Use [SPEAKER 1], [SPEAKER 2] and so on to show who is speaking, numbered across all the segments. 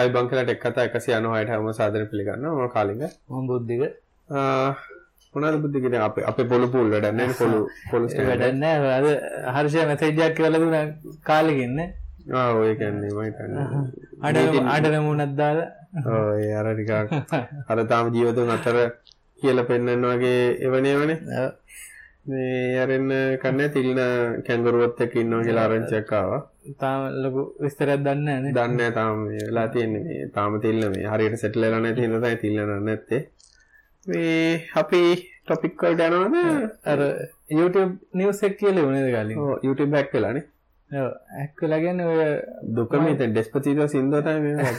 [SPEAKER 1] අයිබං කියලා ටෙක් කතා එකසිය අනුහයට හම සාධන පිළිගන්න ම කාලිග.
[SPEAKER 2] මම බුද්ධික
[SPEAKER 1] මොනද බුද්ධිකට අප අප පොළු පුල් වැඩන්න පොළු පොලු
[SPEAKER 2] වැඩන්න අද හර්ෂය මැසේජයක් කලදුන කාලෙකින්න
[SPEAKER 1] ඔය කැන්නේ මහිතන්න
[SPEAKER 2] අඩ අඩන මුණත් දාල.
[SPEAKER 1] ඒ අරටිකා අර තාම ජීවතුන් අතර කියල පෙන්න්න වගේ එවනේ වනේ මේ අරන්න කන්න තිල්න කැන්ගරුවත් එක ඉන්නවා කියලා ආරංචක්කාව
[SPEAKER 2] තාම ලොකු විස්තරත් දන්න න
[SPEAKER 1] දන්න තාම වෙලා තියෙන්නේ තාම තිල්ල මේ හරියට සෙටලරන තිනතයි තිල්ලන නැත්තේ. මේ අපි ටොපික්වල් යනවද
[SPEAKER 2] අර YouTube නිවසක් කියල වනද කලින්.
[SPEAKER 1] YouTube බැක් වෙලානේ
[SPEAKER 2] ඇක්කලගන්න ඔය
[SPEAKER 1] දුකම ඩෙස්පතිීව සිින්දතයි මේ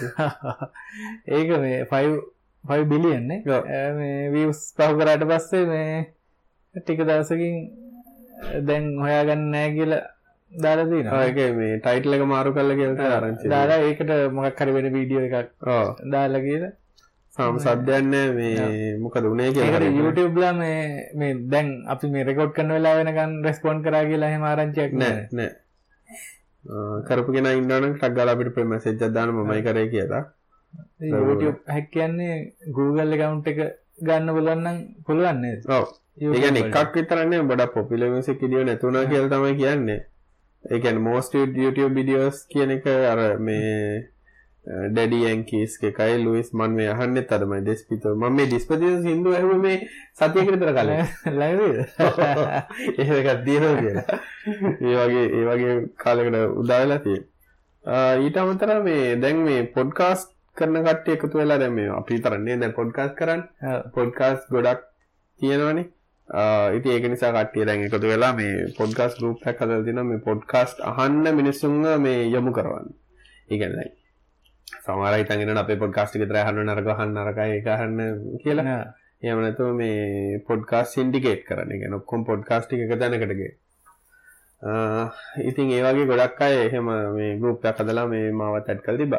[SPEAKER 2] ඒක මේ ෆයි ෆයි බිලියන්නේ මේ වස් පහු කරාට පස්සේ මේ ටික දවසකින් දැන් හොයාගන්න නෑ කියල දාලදී
[SPEAKER 1] ඒක මේ ටයිටල එක මාරු කල්ල කියලට ආරංචි
[SPEAKER 2] දාලා ඒකට මොකක් කර වෙන වීඩියෝ එකක් දාලා කියල.
[SPEAKER 1] සාම සද්‍යන්න මේ මොකද උනේ කිය
[SPEAKER 2] YouTubeලා මේ මේ දැන් අපි මේ රෙකෝඩ් කන්න වෙලා වෙනකන් රෙස්පොන්් කරා කියලා හෙම ආරංචියක්
[SPEAKER 1] නෑ නෑ. කරපුගෙන ඉන්නන ටක්ගල අපිට ප්‍රම සෙජ්ජදාන මයි කරය කියලා.
[SPEAKER 2] YouTube හැක් කියන්නේ Google එකකවුන්් එක ගන්න බලන්නම් පුළුවන්නේ
[SPEAKER 1] ඔව ඒගැන එකක් විතරන්නේ බඩ පොපිල මිසි කිඩියෝ නැතුනා කියල තමයි කියන්නේ. ඒකැන් මෝස්ට YouTube විඩියෝස් කියන එක අර මේ ඩැඩියන්කස් එකයි ලුවස් මන් මේ අහන්න තරමයි දෙස්පිත ම මේ ඩිස්පති සිින්දු ඇහ මේ සතියකරතර කල ඒකත් දියන කියලා. ඒ වගේ ඒ වගේ කාලකට උදාවෙලා තිය ඊට අමතර මේ දැන් මේ පොඩ්කාස් කරන කට්ටය එකතු වෙලා දැම අපි තරන්නේ දැ පොඩ්කාස් කරන්න. පොඩ්කාස් ගොඩක් තියෙනවනේ ඉති ඒක නිසා කට්ටිය දැන් එකතු වෙලා මේ පොඩ්කාස් රූප හදල් තින මේ පොඩ්කාස්ට් අහන්න මිනිස්සුන්ග මේ යොමු කරවන්න. ඉගැනයි සමරයි තගෙන අප පොඩ්කාස්ටි තර හන්න නරගහන්න නරකයි එකහන්න කියලා. යමනතු මේ පොඩ්කාස් සින්ඩිකේට් කරන එක නොක්කොම් පොඩ්කාස්ටි එක තැනකටගේ ඉතින් ඒවගේ ගොඩක් අය එහෙම මේ ගරුප්යක් හදලා මේ මාවත් ඇත් කල් තිබ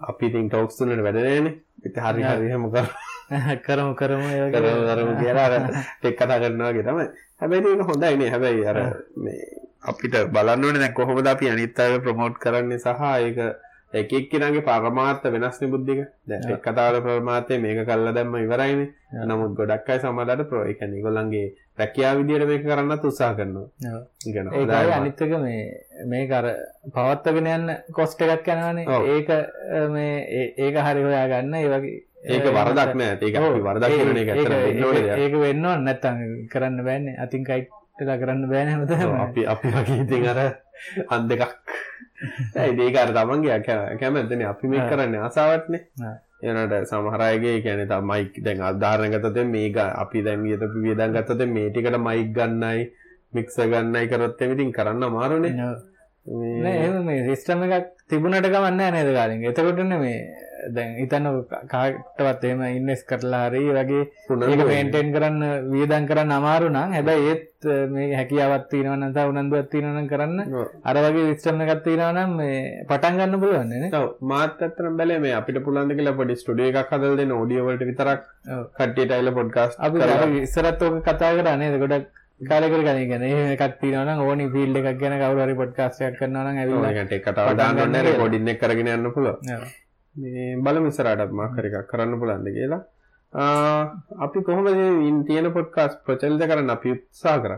[SPEAKER 1] අපි ඉතින් ටෝක්ස්තුනට වැඩනෑන ඉති හරි හරිහම කර
[SPEAKER 2] කරමු. කරමු
[SPEAKER 1] කරමු කරමු කියලා ටෙක් කතා කරනවාගේ තමයි. හැබැයි ඒක හොඳයිනේ හැබැයි අර මේ අපිට බලන්න ඕනේ දැන් කොහොමද අපි අනිත් අය ප්‍රොමෝට් කරන්නේ සහ ඒක එක එක්කෙනාගේ පරමාර්ථ වෙනස්නේ බුද්ධික. දැන් එක් කතාවල පරමාර්ථය මේක කළා දැම්ම ඉවරයිනේ. නමුත් ගොඩක් අය සමහරවිට ප්‍රෝ ඒ කියන්නේ ඒගොල්ලන්ගේ රැකියාව විදියට මේක කරන්නත් උත්සාහ කරනවා.
[SPEAKER 2] ඒකයි අනිත් එක මේ මේක අර පවත්වාගෙන යන්න කොස්ට් එකක් යනවනේ. ඒක මේ ඒක හරි හොයාගන්න ඒ වගේ
[SPEAKER 1] ඒක වරදක් නෑ. ඒක වරදක් කරන එක ඇත්තට
[SPEAKER 2] ඒක වෙන්න ඕන නැත්තම් කරන්න බෑනේ. අතින් කයිට්ලා කරන්න බෑනේ හැමදාම.
[SPEAKER 1] අපි අපි වගේ ඉතින් අර අන් දෙකක් ඇයි ඒක අර තමන්ගේ කැමැත්තනේ අපි මේ කරන්නේ ආසාවත්නේ එනට සමහරයගේ කියන මයික් දැන් අධාරණ ගතත මේක අපි දැන් ගත වියදන් ගත්තත මේ ටිකට මයික් ගන්නයි මික්ස ගන්නයි කරොත් එමිතින් කරන්න මාරුනේ
[SPEAKER 2] මේ සිස්ටම එකක් තිබුණට ගමන්න නේද කාලින් එතකොටන මේ දැන් හිතන්න කාටවත් එම ඉන්නස් කරලා හරි වගේ ඒක පේන්ටෙන් කරන්න වියදන් කරන්න අමාරු නම් හැබැයි ඒත් මේ හැකියාවත් තියෙනවා නැත්නම් උනන්දුවක් තියෙනවා නම් කරන්න අර වගේ සිස්ටම් එකක් තියෙනවා නම් මේ පටන් ගන්න පුළුවන් නේ
[SPEAKER 1] ඔව්. මාත් අත්තරම බැලේ මේ අපිට පුළුවන් ද කියලා පොඩි ස්ටුඩියෝ එකක් හදලා දෙන්න ඔඩියෝ වලට විතරක් කට්ටියට අයලා පොඩ්කාස්ට්
[SPEAKER 2] අපි ඉස්සරත් ඔක කතා කරා නේද? ගොඩක් කාලෙකර ගන ගැන එකක් තිනවන ඕනි ෆිල්ඩ එකක් ගැන කවුරරි පොඩ්කාස්ටයක් කරනවන
[SPEAKER 1] ඇවිලට කතාව දාන්න රෙකෝඩින්න කරගෙන යන්න පුළුව මේ බලමු ඉස්සරහටත් මාකර එකක් කරන්න පුළුවන්ද කියලා. අපි කොහොමද ඉන් තියෙන පොඩ්කාස් ප්‍රචලිත කරන්න අපි උත්සා කර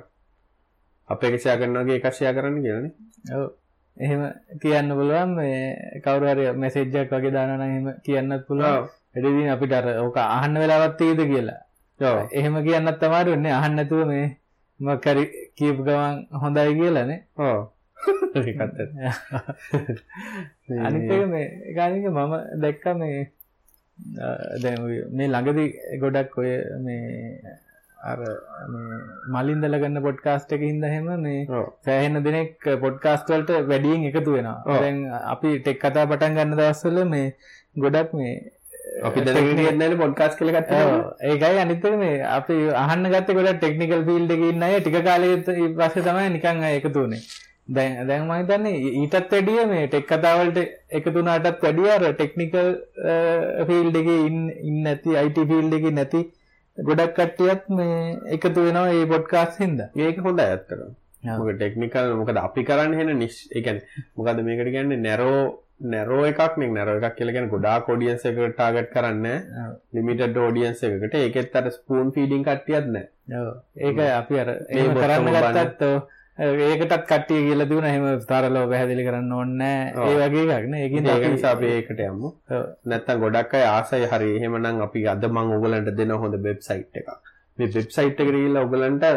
[SPEAKER 1] අපේ එකෂයා කරනගේ එකශයා කරන්න කියලනේ.
[SPEAKER 2] ඔව්. එහෙම කියන්න පුළුවන් මේ කවුරුහරි මෙසේජ්ජක් වගේ දානන එහෙම කියන්නත් පුළුවන්. එඩදී අපිට අර ඕක අහන්න වෙලාවත් ඒද කියලා. එහෙම කියන්නත් තමාරුන්නේ අහන්නතුව මේ මකරි කීප් ගවන් හොඳයි කියලනේ
[SPEAKER 1] ඕ
[SPEAKER 2] අනික මේ ගානික මම දැක්ක මේ දැ මේ ළඟදි ගොඩක් ඔය මේ අර මලින්දල ගන්න පොඩ්කාස්ට එක හිද හෙම මේ සෑහෙන දෙනෙක් පොඩ්කාස්ටවල්ට වැඩියෙන් එකතු වෙනවා. දැන් අපි ටෙක් කතා පටන් ගන්න දවස්සල මේ ගොඩක් මේ
[SPEAKER 1] අපි දැන පොඩ්කාස් කලගත්
[SPEAKER 2] ඒකයි අනිතක මේ අපි අහන්න ගත්ත ගොඩ ටෙක්නිකල් ෆිල්ඩ එකන්න අය ටික කාලය පස්ස තමයි නිකං එකතුනේ දැන් දැන් මහිතන්නේ ඊටත් වැඩිය මේ ටෙක් කතාවලට එකතුනාටත් වැඩියර ටෙක්නිකල් ෆිල්ඩ එක ඉන්න ඇති අයිට ෆිල්ඩ එක නැති ගොඩක් කට්ටියත් මේ එකතු වෙනවා ඒ පොඩ්කාස් හින්ද.
[SPEAKER 1] ඒක හොඳ ඇත්තර මොක ටෙක්නිකල් මොකද අපි කරන්න හෙන නිශ් එකන් මොකද මේකට ගන්න නැරෝ නැරෝ එකක් නෙක් නැරෝ එකක් කියලගෙන ගොඩා කොඩියන්ස එක ටාගට් කරන්න ලිමිට ෝඩියන්ස එකට ඒකෙත් අට ස්පූන් ෆීඩිං කට්ටියත් නෑ
[SPEAKER 2] ඔව්. ඒක අපි අර එහෙම කරන්න. ගත්තත් ඒකටත් කට්ටිය කියලා දුන එහෙම තරලෝ පැහැදිලි කරන්න ඕන්න. ඒ වගේ එකක්න ඒකින්
[SPEAKER 1] ඒක නිසා අපි ඒකට යමු. නැත්තම් ගොඩක් අය ආසයි හරි. එහෙමනම් අපි අද මං ඔයගලන්ට දෙන හොඳ වෙබ්සයිට් එකක්. මේ වෙබ්සයිට් එකට ගිහිල්ලා ඔයගලන්ට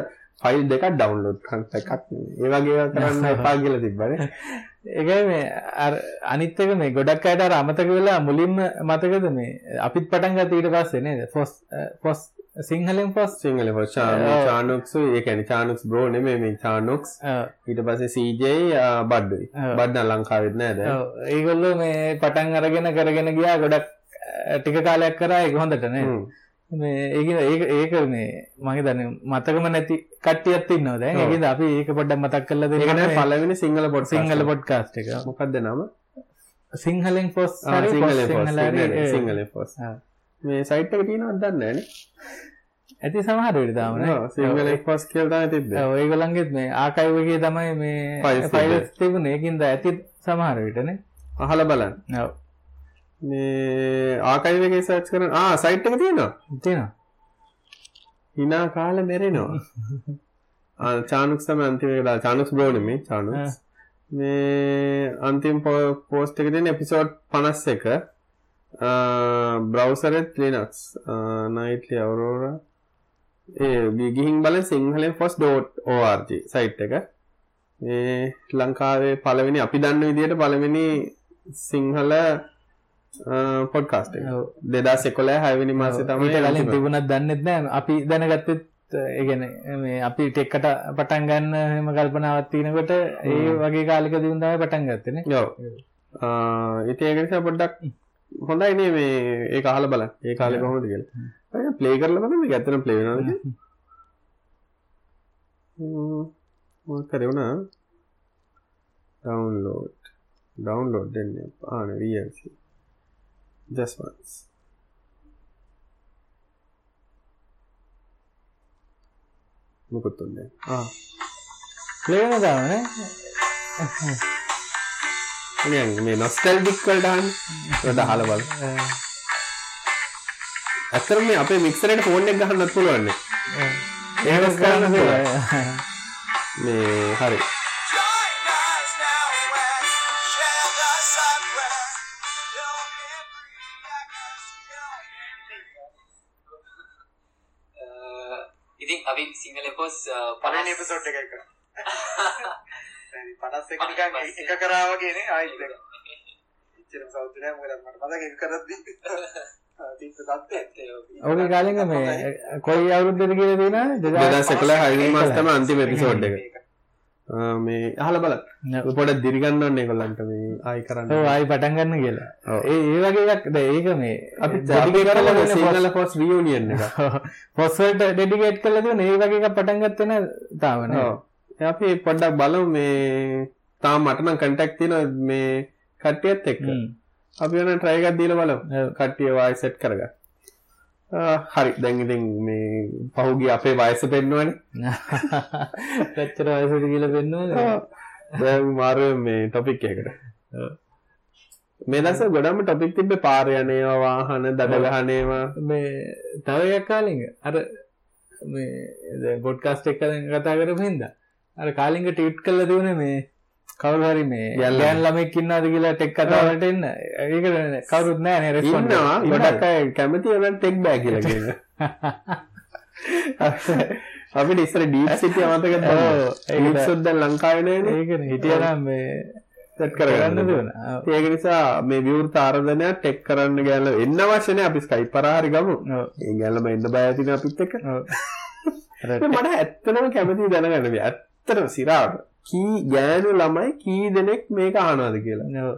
[SPEAKER 1] ෆයිල් දෙකක් ඩවුන්ලෝඩ් කරන්න එකක්. ඒ වගේ කරන්න එපා කියලා තිබ්බනේ.
[SPEAKER 2] ඒකයි මේ අර අනිත් එක මේ ගොඩක් අයට අමතක වෙලා මුලින්ම මතකද මේ අපිත් පටන් ගත්ත ඊට පස්සේ නේද? ෆොස් ෆොස් සිංහලෙන් ෆොස්
[SPEAKER 1] සිංහල. චානුක්ස් ඒ කියන්නේ චානුක්ස් බ්‍රෝ නෙමෙයි මේ චානුක්ස් ඊට පස්සේ CJ බඩ්ඩුයි. බඩ්ඩ ලංකාවෙත් නෑද
[SPEAKER 2] ඒගොල්ලෝ මේ පටන් අරගෙන කරගෙන ගියා ගොඩක් අ, ටික කාලයක් කරා ඒක හොඳට නේ
[SPEAKER 1] හ්ම්.
[SPEAKER 2] මේ ඒක ඒක මේ මගේ දන්න මතකම නැති කට්ටියත් ඉන්නවා දැන්.
[SPEAKER 1] ඔව්.
[SPEAKER 2] ඒකද අපි ඒක පොඩ්ඩක් මතක් කරලා දෙන්න
[SPEAKER 1] නෑ පළවෙනි සිංහල පොඩ්
[SPEAKER 2] සිංහල පොඩ්කාස්ට් එක.
[SPEAKER 1] මොකක්ද නම?
[SPEAKER 2] සිංහලෙන් ෆොස්
[SPEAKER 1] ආ,
[SPEAKER 2] හරි
[SPEAKER 1] සිංහල
[SPEAKER 2] ෆොස් සිංහල හරි, ඒ-
[SPEAKER 1] සිංහල පොස්. මේ සයිට් එක තියෙනවද දන්නේ නෑනේ
[SPEAKER 2] ඇති සමහර විට තාම නේ.
[SPEAKER 1] ඔව්, සිංහල පොස් කියලා තමයි තිබ්බේ.
[SPEAKER 2] ඔව්, ඒගොල්ලන්ගෙත් මේ ආකයිව් එකේ තමයි මේ ෆයිල්ස් තිබුණේ. ඒකින්ද ඇති සමහර විටනේ
[SPEAKER 1] අහලා බලන්න.
[SPEAKER 2] ඔව්.
[SPEAKER 1] මේ ආකයිව් එකේ සර්ච් කරන ආ සයිට් එක තියෙනවා?
[SPEAKER 2] තියෙනවා.
[SPEAKER 1] හිනා කාලේ මෙරෙනවා. ආ චානුක්ස් තමයි අන්තිම එක දාලා චානුක්ස් බ්‍රෝ නෙමෙයි චානුක්ස්. මේ අන්තිම පෝස්ට් එක තියෙන එපිසෝඩ් 51 බ්‍රවසරෙත් ලිනක්ස් නයිට්ලි අවරෝරා ඒ ගිහින් බලන් සිංහලෙන් ෆොස්.org සයිට් එක. මේ ලංකාවේ පළවෙනි අපි දන්න විදිහට පළවෙනි සිංහල පොඩ්කාස්ට් එක.
[SPEAKER 2] ඔව්.
[SPEAKER 1] 2011 6 වෙනි මාසේ තමයි
[SPEAKER 2] ඊට කලින්. තිබුණත් දන්නෙත් නෑ. අපි දැනගත්තෙත් ඒ කියන්නේ මේ අපි ටෙක්කට පටන් ගන්න එහෙම කල්පනාවක් තියෙනකොට ඒ වගේ කාලෙක තමයි පටන් ගත්තේ නේ?
[SPEAKER 1] ඔව්. ආ ඉතින් ඒක නිසා පොඩ්ඩක් හොඳයි නේ මේ ඒක අහලා බලන්න. ඒ කාලේ කොහොමද කියලා. ප්ලේ කරලා බලන්න මේක ඇත්තටම ප්ලේ වෙනවද කියලා. මොකක් කරේ වුණා? download. download දෙන්නේ. ආ නේ VLC. just once. මොකද උන්නේ? ආ
[SPEAKER 2] ප්ලේ වෙන තාම නේ
[SPEAKER 1] නිකන් මේ නොස්තැල් ඩික්වල් ඩාන් දහල බල ඇතර මේ අපේ මික්සරට ෆෝන් එක ගහන්නත් පුළුවන්න ඒවස් කරන්න මේ හරි.
[SPEAKER 3] Uh,
[SPEAKER 4] ඉතින් අපි සිංහල පොස්
[SPEAKER 5] පලන එපිසෝඩ් එකයි කරා 51 නිකන් එක කරා වගේ නේ ආයෙත් දෙක. ඉච්චරම සෞඛ්‍ය නෑ මොකද මට මතක එක කරද්දී
[SPEAKER 2] ඔගේ කාලෙක මේ කොයි අවුරුද්දද කියලා තියෙනවද
[SPEAKER 1] 2011 හයිනි මාස තමයි අන්තිම එපිසෝඩ් එක. මේ අහලා බලන්න. පොඩක් දිරිගන්න ඕනේ ඒගොල්ලන්ට මේ ආයි කරන්න.
[SPEAKER 2] ඔව් ආයි පටන් ගන්න කියලා. ඒ ඒ වගේ එකක් දැන් ඒක මේ
[SPEAKER 1] අපි
[SPEAKER 2] ඩෙඩිකේට් කරලා
[SPEAKER 1] සිංගල පොස් රියුනියන් එක.
[SPEAKER 2] පොස් වලට ඩෙඩිකේට් කරලා තියෙන ඒ වගේ එකක් පටන් ගත්තේ නෑ තාම නේද?
[SPEAKER 1] ඔව්. අපි පොඩ්ඩක් බලමු මේ තාම මට නම් කන්ටැක්ට් තියෙනවා මේ කට්ටියත් එක්ක. අපි වෙන try එකක් දීලා බලමු. කට්ටිය වයස සෙට් කරගන්න. හරි දැන් ඉතින් මේ පහුගිය අපේ වයස පෙන්වන්නේ.
[SPEAKER 2] කොච්චර වයසද කියලා පෙන්වන්නේ
[SPEAKER 1] දැන් මාරු මේ ටොපික් එකකට. මේ දවස් ගොඩක්ම ටොපික් තිබ්බේ පාර යන ඒවා වාහන දඩ ගහන ඒවා.
[SPEAKER 2] මේ තව එකක් කාලින්ග අර මේ පොඩ්කාස්ට් එක දැන් කතා කරපු හින්දා අර කාලින්ග ටීට් කරලා තිබුණේ මේ කවුරු හරි මේ
[SPEAKER 1] ගැල්ලම.
[SPEAKER 2] ගෑන් ළමෙක් ඉන්නවද කියලා ටෙක් කතාවලට එන්න ඒකට කවුරුත් නැහැ නේ රෙස්පොන්ඩ්
[SPEAKER 1] ගොඩක් අය කැමති ඒවට ටෙක් බෑ කියලා කියන. අපිට ඉස්සර ඩීප් සිටි අමතකද
[SPEAKER 2] ඔව්, ඒක
[SPEAKER 1] දැන් ලංකාවේ නෑනේ.
[SPEAKER 2] ඒකනේ හිටියනම් මේ
[SPEAKER 1] සෙට් කරගන්න
[SPEAKER 2] දුවන
[SPEAKER 1] ඒක නිසා මේ විවෘත ආරාධනයක් ටෙක් කරන්න ගෑල එන්න අවශ්‍ය නැහැ අපි ස්කයිප් කරා හරි ගමු. ඒ ගෑලම එන්න බය ඇතින අපිත් එක්ක. මට ඇත්තටම කැමති දැනගන්න. මේ ඇත්තටම සිරාවට කී ගෑනු ළමයි කී දෙනෙක් මේක අහනවද කියලා.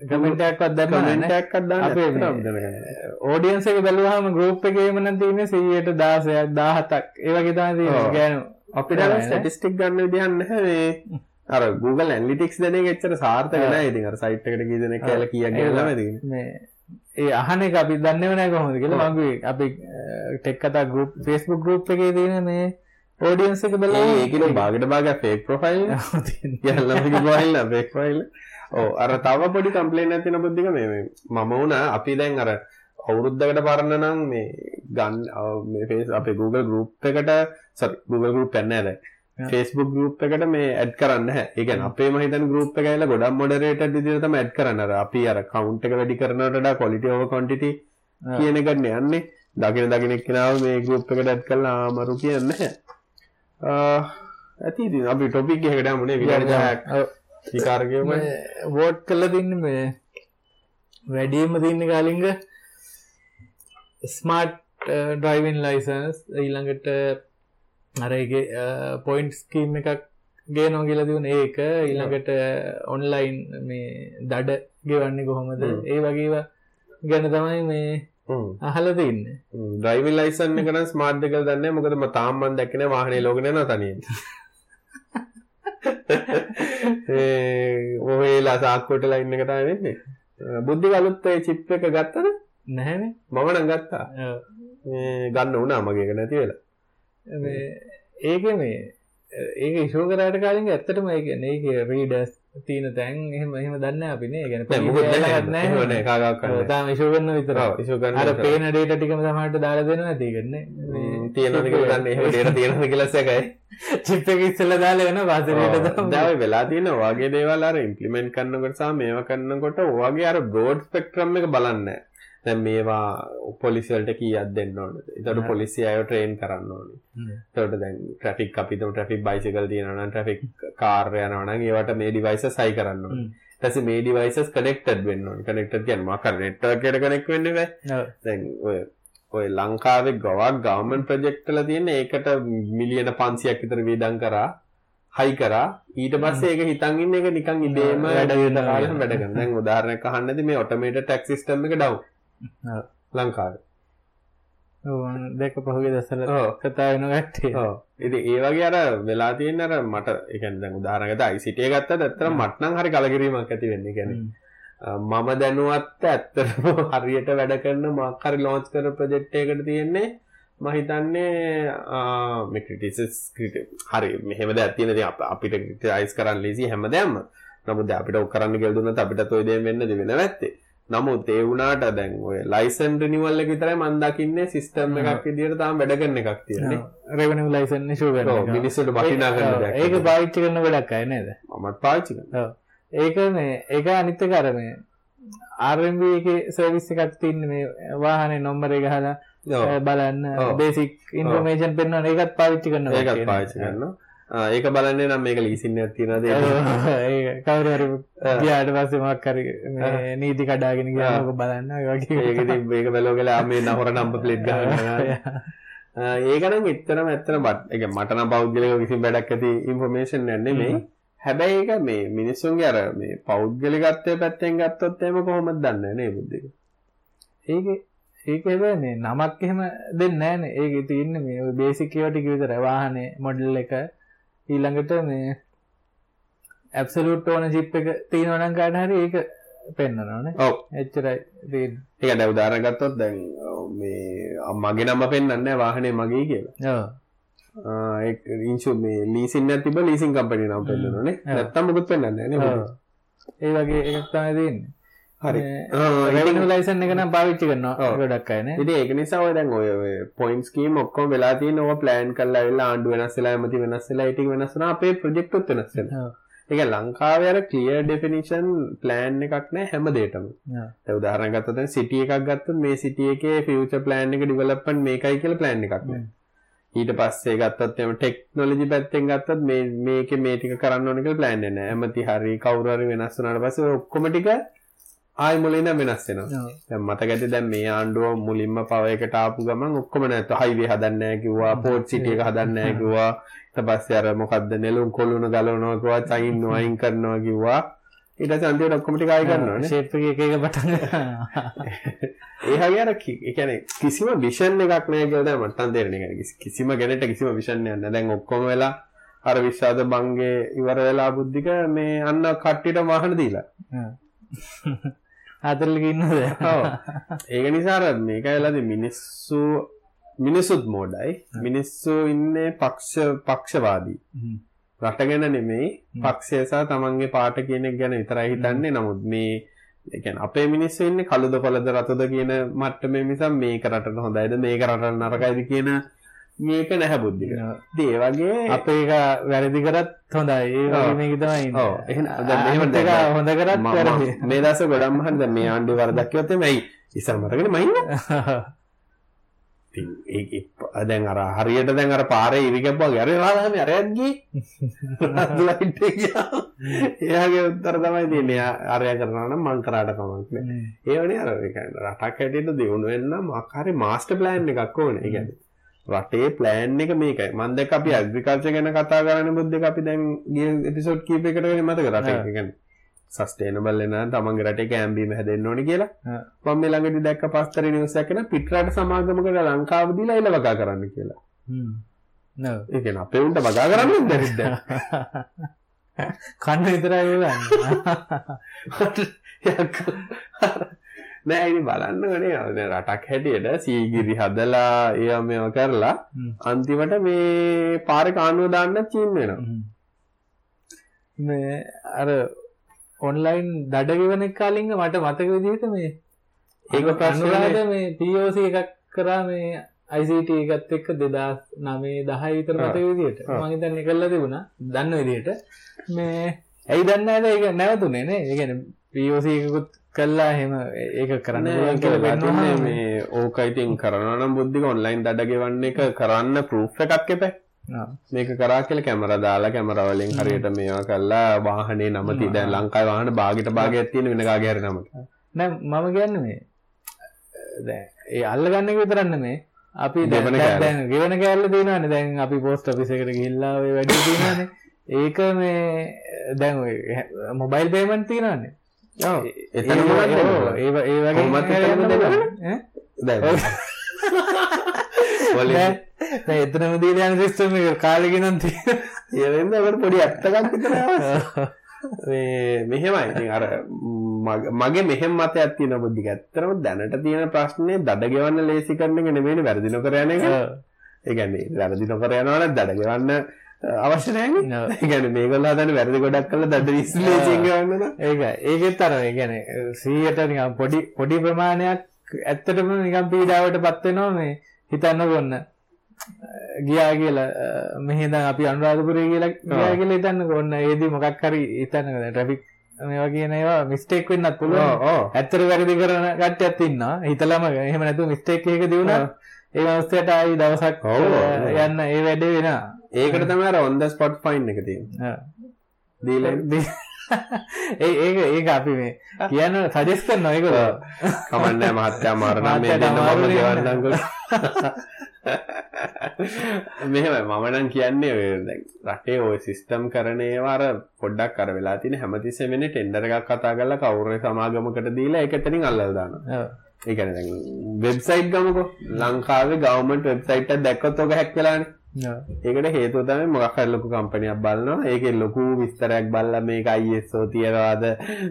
[SPEAKER 2] කමෙන්ටයක්වත් දැම
[SPEAKER 1] කමෙන්ට් එකක් දාන්න
[SPEAKER 2] අපේ. ඕඩියන්ස එක බැලුවහම ගරුප් එකේම නම් තියෙන්නේ සීයට දාසයක් දාහතක් ඒ වගේ තමයි තියෙන්නේ. ගෑනු
[SPEAKER 1] අපිට. ස්ටටිස්ටික් ගන්න විදිහක් නැහැ මේ අර Google Analytics දෙන එක එච්චර සාර්ථක. නැහැ ඉතින් අර site එකට කී දෙනෙක් කියලා කීයක් ගිහලා තියෙන්නේ.
[SPEAKER 2] මේ ඒ අහන එක අපි දන්නව නෑ කොහොමද කියලා මගේ අපි ටෙක් කතා ගරුප් ෆේස්බුක් ගරුප් එකේ තියෙන මේ ඕඩියන්ස් එක
[SPEAKER 1] ඒ
[SPEAKER 2] බලලා
[SPEAKER 1] ඒකනේ භාගයට භාගයක් fake profile. නේ. යල්ලම කිව්වා ඉන්න fake profile. ඕ අර තව පොඩි කම්පලේන් ඇතින බුද්ධික මේ මම වුණ අපි දැන් අර අවුරුද්ධකට පරණ නම් මේ ගන්න පේස් අපේ Google ගරුප් එකට සරි Google ගරුප් පැන්න ඇද ෆෙස්බුක් ගරුප් එකට මේ ඇඩ් කරන්න ඒගැන අපේ මහිතන් ගරුප් එකයිල ගොඩක් මොඩරේට දිදිතම ඇඩ් කරන්න. අපි අර කවුන්් එක වැඩි කරනට කොලිටි ෝව කොන්ටිටි කියන ගන්න යන්නේ. දකින දකිනෙක් කෙනාව මේ ගරුප් එකට ඇඩ් කරලා ආමරු කියන්න ඇති ඉතින් අපි ටොපික් එකට මුණේ විඩ විකාරකම
[SPEAKER 2] වෝට් කල්ල තින්න මේ වැඩියම තින්න කාලිංග ස්මාර්ට් ඩ්‍රයිවන් ලයිසන්ස් ඊළඟට අරගේ පොයින්ට් ස්කීම් එකක් ගේ නොගල තිවුණ ඒක. ඊළඟට ඔන්ලයින් මේ දඩ ගෙවන්නේ කොහොමද? ඒ වගේවා ගැන තමයි මේ අහල තින්න ්‍රයිවල්
[SPEAKER 1] ලයිසන් කන ස්මාර්්්‍යකල් දන්න මොකද තාම්මන් දැක්න වාහනේ ලෝගන තනින් ඔහේලා සාක්කොට ලයින්න කතා වෙන්නේ. බුද්ධි කලුත්තේ චිප් එක ගත්තද?
[SPEAKER 2] නැහැන
[SPEAKER 1] මමන ගත්තා. ගන්න වනා මගේ නැති වෙලා.
[SPEAKER 2] ඒක මේ ඒක ශෝකරට කාලින් ඇත්තටම ඒක ඒක රීඩස් තියන තැන් එහෙම එහෙම දන්න අපිනේ ගැන තාම ශෝගන්න විතර අර පේන ඩේට ටිකම සමට දාලා දෙන ඇතිගන්න
[SPEAKER 1] තියෙන දන්න? ඩේට තියෙන කියලසකයි
[SPEAKER 2] චිප්ප ඉස්සල දාලා වෙන වාසරයට
[SPEAKER 1] දාව වෙලා තියෙන වගේ දේවල් අර ඉම්පලිමෙන්ට් කරන්නකොට සහ මේව කරන්නකොට ඔයාගේ අර බ්‍රෝඩ් ස්පෙක්ට්‍රම් එක බලන්න දැන් මේවා පොලිසිවලට කීයක් දෙන්න ඕනද? එතකොට පොලිසිය අයව ට්‍රේන් කරන්න ඕනේ. එතකොට දැන් ට්‍රැෆික් අපි තුමු ට්‍රැෆික් බයිසිකල් තියෙනවා නම් ට්‍රැෆික් කාර් යනවා නම් ඒවට මේ ඩිවයිසස් හයි කරන්න ඕනේ. ඊට පස්සේ මේ ඩිවයිසස් කනෙක්ටඩ් වෙන්න ඕනේ. කනෙක්ටඩ් කියන්නේ මොකක් හරි නෙට්වර්ක් එකට කනෙක්ට් වෙන්න බෑ. දැන් ඔය ඔය ලංකාවේ ගොඩක් ගවර්න්මන්ට් ප්‍රොජෙක්ට් වල තියෙන ඒකට මිලියන 500ක් විතර වේදම් කරා හයි කරා. ඊට පස්සේ ඒක හිතන් ඉන්න එක නිකන් ඉබේම වැඩ වෙන කාලෙම වැඩ කරනවා දැන් උදාහරණයක් අහන්නදී මේ ඔටෝමේටඩ් ටැක්ස් සිස්ටම් එක ඩවුන් ලංකාවේ.
[SPEAKER 2] දෙක පහුගේ දසල කතා වෙන ගට්ටේ
[SPEAKER 1] ඉති ඒ වගේ අර වෙලා තියෙන අර මට එකන් දැන් උදාහරණකට අයිසිටිය ගත්ත ඇත්තර මට්නම් හරි කලකිරීමක් ඇති වෙන්න. ගැන මම දැනුවත් ඇත්තරම හරියට වැඩ කරන මක්හරි ලෝච් කර ප්‍රජෙක්්ටයකට තියෙන්නේ මහිතන්නේ මෙක්‍රටිසස් ක්‍රට හරි මෙහෙමද ඇතිනද අපිට අයිස් කරන්න ලෙසි හැම දැම්ම නමුද අපිට ඔක්කරන්න ගෙල්දුන්න අපිට තොයිදය වෙන්න දෙවෙන ඇත්තේ නමුත් ඒ වුණාට දැන් ඔය ලයිසන් රිනිවල් එක විතරයි මම දකින්නේ සිස්ටම් එකක් විදියට තාම වැඩ කරන එකක් තියෙන්නේ.
[SPEAKER 2] රෙවෙනිව් ලයිසන් ඉෂුව කරන
[SPEAKER 1] මිනිස්සුන්ට වටිනා කරන දෙයක්.
[SPEAKER 2] ඒක පාවිච්චි කරන වැඩක් අය නේද?
[SPEAKER 1] මමත් පාවිච්චි කරනවා.
[SPEAKER 2] ඒක මේ ඒක අනිත් එක අර මේ RMB එකේ සර්විස් එකක් තියෙන මේ වාහනේ නම්බර් ගහලා බලන්න බේසික් ඉන්ෆර්මේෂන් පෙන්වන ඒකත් පාවිච්චි කරනවා
[SPEAKER 1] ඒකත් පාවිච්චි කරනවා ඒක බලන්නේ නම් මේක ලීසින්න තියනද
[SPEAKER 2] කවර ගයාට පස්සේ මක්කර නීති කඩාගෙන ගයාක බලන්න වගේ.
[SPEAKER 1] ඒක බැලෝගලා මේ නහොර නම්ප පලෙට් ඒකනම් එතරම ඇත්තන බත් එක මටන පෞද්ගලක කිසි වැඩක් ඇති ඉන්ෆර්මේෂන් යන්නේ මේ හැබැයි ඒක මේ මිනිස්සුන්ගේ අර මේ පෞද්ගලිකත්වය පැත්තෙන් ගත්තොත් එම කොහොමද දන්න නේ බුද්ධික?
[SPEAKER 2] ඒක ඒක මේ නමක් එහෙම දෙන්න ෑන ඒක තියන්න මේ බේසිකවට විතර. වාහනේ මොඩල් එක ඊළඟට මේ ඇප්සලුට් ඕන ජිප් එක තියෙනවනම් කාට හරි ඒක පෙන්න්නනවන
[SPEAKER 1] ඔව්.
[SPEAKER 2] එච්චරයි
[SPEAKER 1] ඒක දැ උදාරගත්තොත් දැන් මේ අම්මගේ නම පෙන්න්න වාහනේ මගේ කියලා. ඉංචු මේ ලීසින්න තිබ ලීසින් කම්පනි නම් පෙන්න්නනේ නැත්තම් මුකුත් පෙන්න්න
[SPEAKER 2] ඒ වගේ එකක්තම දන්නේ හරි. ලයිසන් එකන පාවිච්චි කරනවා ගොඩක් අයන
[SPEAKER 1] ඉති ඒක නිසා දැන් ඔය පොයින්ස් කීම ඔක්කොම වෙලාති නොව ප්ලෑන් කල්ලා වෙලා ආණ්ඩු වෙනස්සලා ඇමති වෙනස්සලා ඉටි වෙනස්සන අපේ ප්‍රජෙක්්ටුත් වෙනස්සෙන එක ලංකාවර කලිය ඩෙෆිනිෂන් ප්ලෑන් එකක් නෑ හැම දේටම උදාරගත්තත සිටිය එකක් ගත්ත මේ සිටිය එක ෆියච ප්ලෑන් එක ඩිවලපන් මේකයි කියල ප්ලෑන් එකක් ඊට පස්සේ ගත්තත්ම ටෙක්නොලජි පැත්තෙන් ගත්තත් මේක මේටික කරන්න ඕනක ප්ලෑන්න්න ඇමති හරි කවුරරි වෙනස්සනට පස ඔක්කොමටික ආය මුලින්ද වෙනස් වෙනවා. මතක ඇති දැන් මේ ආණ්ඩුව මුලින්ම පව එකට ආපු ගමන් ඔක්කොම නැත්තු හයිවේ හදන්න කිව්වා පෝට් සිටිය එක හදන්න කිව්වා. ඊට පස්සේ අර මොකද්ද නෙළුම් කොළුණ ගලවනවා කිව්වා චයින් වයින් කරනවා කිව්වා. ඊට පස්සේ අන්තිමට ඔක්කොම ටික ආයි කරනවානේ
[SPEAKER 2] ෂේප් එක එක එක පටන්
[SPEAKER 1] ඒ හරිය අර කියන්නේ කිසිම විෂන් එකක් නැහැ කියලා දැන් මට තේරෙන්නේ කිසිම ගැනට කිසිම විෂන් එකක් නැහැ. දැන් ඔක්කොම වෙලා අර විශ්වාස බංගේ ඉවර වෙලා බුද්ධික මේ අන්න කට්ටියට වාහන දීලා
[SPEAKER 2] හතරලක ඉන්නද
[SPEAKER 1] ඒක නිසාර මේක වෙලාද මිනිස්සු මිනිස්සුත් මෝඩයි. මිනිස්සු ඉන්නේ පක්ෂ පක්ෂවාදී. රට ගැන නෙමෙයි පක්ෂය සහ තමන්ගේ පාට කියන එක ගැන විතරයි හිතන්නේ. නමුත් මේ කියන්නේ අපේ මිනිස්සු ඉන්නේ කළුද කොළද රතද කියන මට්ටමේ මිසක් මේක රටට හොඳයිද මේක රටට නරකයිද කියන මේක නැහැ බුද්ධික. ඒ වගේ
[SPEAKER 2] අපේ වැරදි කරත් හොඳයි. ඒ වගේ මේක තමයි ඉන්නේ.
[SPEAKER 1] ඔව්. එහෙනම් දැන් මෙහෙම දැන්
[SPEAKER 2] හොඳ කරත් වැරදි.
[SPEAKER 1] මේ දවස් ගොඩක් මහන් දැන් මේ ආණ්ඩුව වරදක් කිව්වොත් එමේ ඇයි? ඉස්සර මතකනේ මයින්න ඉතින් ඒක දැන් අර හරියට දැන් අර පාරේ ඉරි කැප්පුවා අර රාදාමේ අරයන් ගියේ ලයිට් එක ගියා එයාගේ උත්තර තමයි තියෙන්නේ. අරයා කරනවා නම් මං කරාට කමක් නෑ. ඒ වනේ අර ඒ කියන්නේ රටක් හැටියට දියුණු වෙන්න මොකක් හරි මාස්ටර් ප්ලෑන් එකක් ඕනේ. ඒ කියන්නේ රටේ ප්ලෑන් එක මේකයි මම දැක්ක අපි ඇග්‍රිකල්චර් ගැන කතා කරන්නේ බුද්ධ එක අපි දැන් ගිය එපිසෝඩ් කීපයකට වෙන මතක රටේ කියන්නේ සස්ටේනබල් වෙන තමන්ගේ රටේ කෑම්බීම හැදෙන්න ඕනේ කියලා. මම මේ ළඟදී දැක්ක පස්තරේ නිවුස් එකක් පිටරට සමාගමකට ලංකාව දීලා එළ වගා කරන්න කියලා.
[SPEAKER 2] නෝ.
[SPEAKER 1] ඒ කියන්නේ අපේ උන්ට වගා කරන්න බැරිද දැන්?
[SPEAKER 2] කන්න විතරයි වෙන්නේ.
[SPEAKER 1] නෑ ඉතින් බලන්න ඕනේ දැන් රටක් හැටියට සීගිරි හදලා ඒවා මේවා කරලා. අන්තිමට මේ පාරේ කාණුව දාන්න චීන් වෙනවා.
[SPEAKER 2] මේ අර ඔන්ලයින් දඩ ගෙවන කාලින්ග මට මතක විදිහට මේ
[SPEAKER 1] ඒක.
[SPEAKER 2] අනුරාධ මේ POC එකක් කරා මේ ICT එකත් එක්ක 2009 10 විතර මතක විදිහට. මම හිතන්නේ කළා තිබුණා දන්න විදිහට මේ ඇයි දන්නේ නැද ඒක නැවතුනේ නේ ඒ කියන්නේ POC එකකුත් කළා එහෙම ඒක කරන්න පුළුවන් කියලා
[SPEAKER 1] වෙන්නේ
[SPEAKER 2] පෙන්වනවා
[SPEAKER 1] මේ ඕක ඉතින් කරනවා නම් බුද්ධික ඔන්ලයින් දඩ ගෙවන්න එක කරන්න ප්‍රූෆ් එකක් එපා. මේක කරා කියලා කැමරා දාලා කැමරා වලින් හරියට මේවා කරලා වාහනේ නම තී දැන් ලංකාවේ වාහන භාගයට භාගයක් තියෙන වෙන කාගේ හරි නමක.
[SPEAKER 2] නෑ මම කියන්නේ මේ ඒ අල්ලගන්න එක විතරක් නෙමේ. අපි දැන්
[SPEAKER 1] ගෙවන කෑල්ල.
[SPEAKER 2] දැන් ගෙවන කෑල්ල තියෙනවානේ. දැන් අපි පෝස්ට් ගිහිල්ලා ඔය වැඩේ තියෙනවානේ. ඒක මේ දැන් මොබයිල් පේමන්ට් තියෙනවානේ.
[SPEAKER 1] ඔව්.
[SPEAKER 2] ඒ-
[SPEAKER 1] එතනම
[SPEAKER 2] හැරෙන්න
[SPEAKER 1] දෙන්නේ?
[SPEAKER 2] පුළුවන්. ඈ?
[SPEAKER 1] දැන්
[SPEAKER 2] ඔව්.
[SPEAKER 1] වලින්
[SPEAKER 2] දැන් දැන් එතනම දීලා යන සිස්ටම් නම් තියෙන
[SPEAKER 1] අපිට පොඩි ඇත්තකක් විතර අවශ්‍යයි. මේ මෙහෙමයි අර මග- මෙහෙම මතයක් තියෙන බුද්ධික ඇත්තටම දැනට තියෙන ප්‍රශ්නේ දඩ ගෙවන්න ලේසි කරන එක නෙමෙයිනේ වැරදි නොකර යන එක. ඒ කියන්නේ වැරදි නොකර යනවා නම් දඩ ගෙවන්න අ, අවශ්‍ය නැහැ
[SPEAKER 2] ඔව්.
[SPEAKER 1] ඒ කියන්නේ මේගොල්ලෝ හදන්නේ වැරදි ගොඩක් කළා දඩ නම්.
[SPEAKER 2] ඒක ඒකෙත් අර කියන්නේ 100ට නිකන් පොඩි පොඩි ප්‍රමාණයක් ඇත්තටම නිකන් පීඩාවට පත් වෙනවා මේ හිතන්න ගොන්න ගියා කියලා අ, මෙහෙ දැන් අපි අනුරාධපුරේ කියලා ගියා. කියලා හිතන්න ගොන්න ඒදී මොකක් හරි හිතන්න ට්‍රැෆික් මේවා කියන ඒවා මිස්ටේක් වෙන්නත් පුළුවන්. ඇත්තට වැරදි කරන කට්ටියත් ඉන්නවා හිතලම එහෙම නැතුව මිස්ටේක් එකක දිනුනා. ඒ අවස්ථයට ආයි දවසක්. යන්න ඒ වැඩේ වෙනවා
[SPEAKER 1] ඒකට on the spot fine එක.
[SPEAKER 2] ආ.
[SPEAKER 1] දීලා
[SPEAKER 2] ඒ ඒක ඒක අපි මේ කියන්න සජෙස් කරනවා ඒගොල්ලෝ
[SPEAKER 1] කමන්නේ මහත්තයා මරණ මේ
[SPEAKER 2] මහත්තයාට
[SPEAKER 1] දෙන්න මම
[SPEAKER 2] අමාරු
[SPEAKER 1] ගෙවන්නම්කො මෙහෙමයි මම නම් කියන්නේ ඔය රටේ ওই සිස්ටම් කරන ඒවා අර පොඩ්ඩක් අර වෙලා තියෙන හැමතිස්සෙම ඉන්නේ ටෙන්ඩර් එකක් කතා කරලා කවුරු සමාගමකට දීලා ඒක එතනින් අල්ලලා දානවා.
[SPEAKER 2] ඔව්.
[SPEAKER 1] ඒ කියන්නේ දැන් වෙබ්සයිට් ගමුකෝ. ලංකාවේ ගවර්න්මන්ට් වෙබ්සයිට් දැක්කොත් ඔක හැක් වෙලානේ.
[SPEAKER 2] ඔව්.
[SPEAKER 1] ඒකට හේතුව තමයි මොකක් හරි ලොකු කම්පැනියක් බලනවා. ඒකේ ලොකු විස්තරයක් බලලා මේක ISO තියනවාද?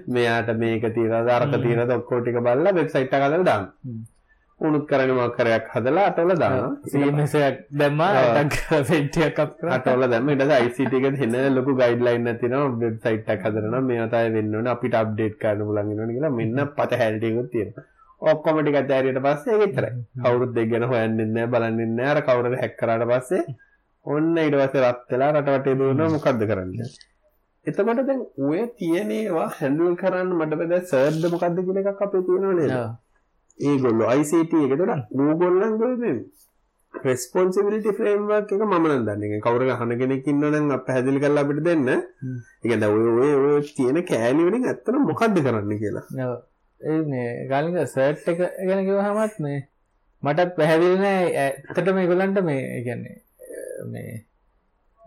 [SPEAKER 1] මෙයාට මේක තියනවාද? අරක තියනවාද? ඔක්කොම ටික බලලා වෙබ්සයිට් දානවා
[SPEAKER 2] හ්ම්.
[SPEAKER 1] උනුත් කරන්නේ මොකක් කරයක් හදලා අටවල
[SPEAKER 2] CMS එකක් දැම්මා කරා.
[SPEAKER 1] අටවල පස්සේ ICT එකේ එන ලොකු ගයිඩ්ලයින් එකක් තියෙනවා වෙබ්සයිට් එකක් හදනවා මේවා තමයි වෙන්න ඕනේ. අපිට අප්ඩේට් පුළුවන් වෙනවනේ කියලා මෙන්න පත හැල්ටිකුත් තියෙනවා ඔක්කොම ටික ඇතෑරියට පස්සේ ඒක ඉතරයි කවුරුත් දෙක් ගැන හොයන්නේ නැහැ බලන්නේ නැහැ අර කවුරු හරි හැක් කරාට පස්සේ ඔන්න ඊට පස්සේ රත් වෙලා රට වටේ දුවනවා. මොකද්ද කරන්නේ? එතකොට දැන් ඔය තියෙන ඒවා හැන්ඩල් කරන්න මට බෑ සර්ඩ් මොකද්ද කියලා එකක් අපේ තියෙනව නේද. ඒගොල්ලෝ ICT එකතට ඕගොල්ලන්ගේ මේ රෙස්පොන්සිබිලිටි ෆ්‍රේම්වර්ක් එක මම නම් දන්නේ. කවුරු අහන කෙනෙක් ඉන්නවනම් අප පැහැදිලි කරලා අපිට දෙන්න. ඒ කියන්නේ ඔය ඔය ඔය තියෙන කෑලි වලින් ඇත්තට මොකද්ද කරන්න කියලා
[SPEAKER 2] මේ ගාලින්ග සර්ට් එක ගැන කිව්වහමත් මේ මටත් පැහැදිලි නෑ ඇත්තට මේගොල්ලන්ට මේ කියන්නේ මේ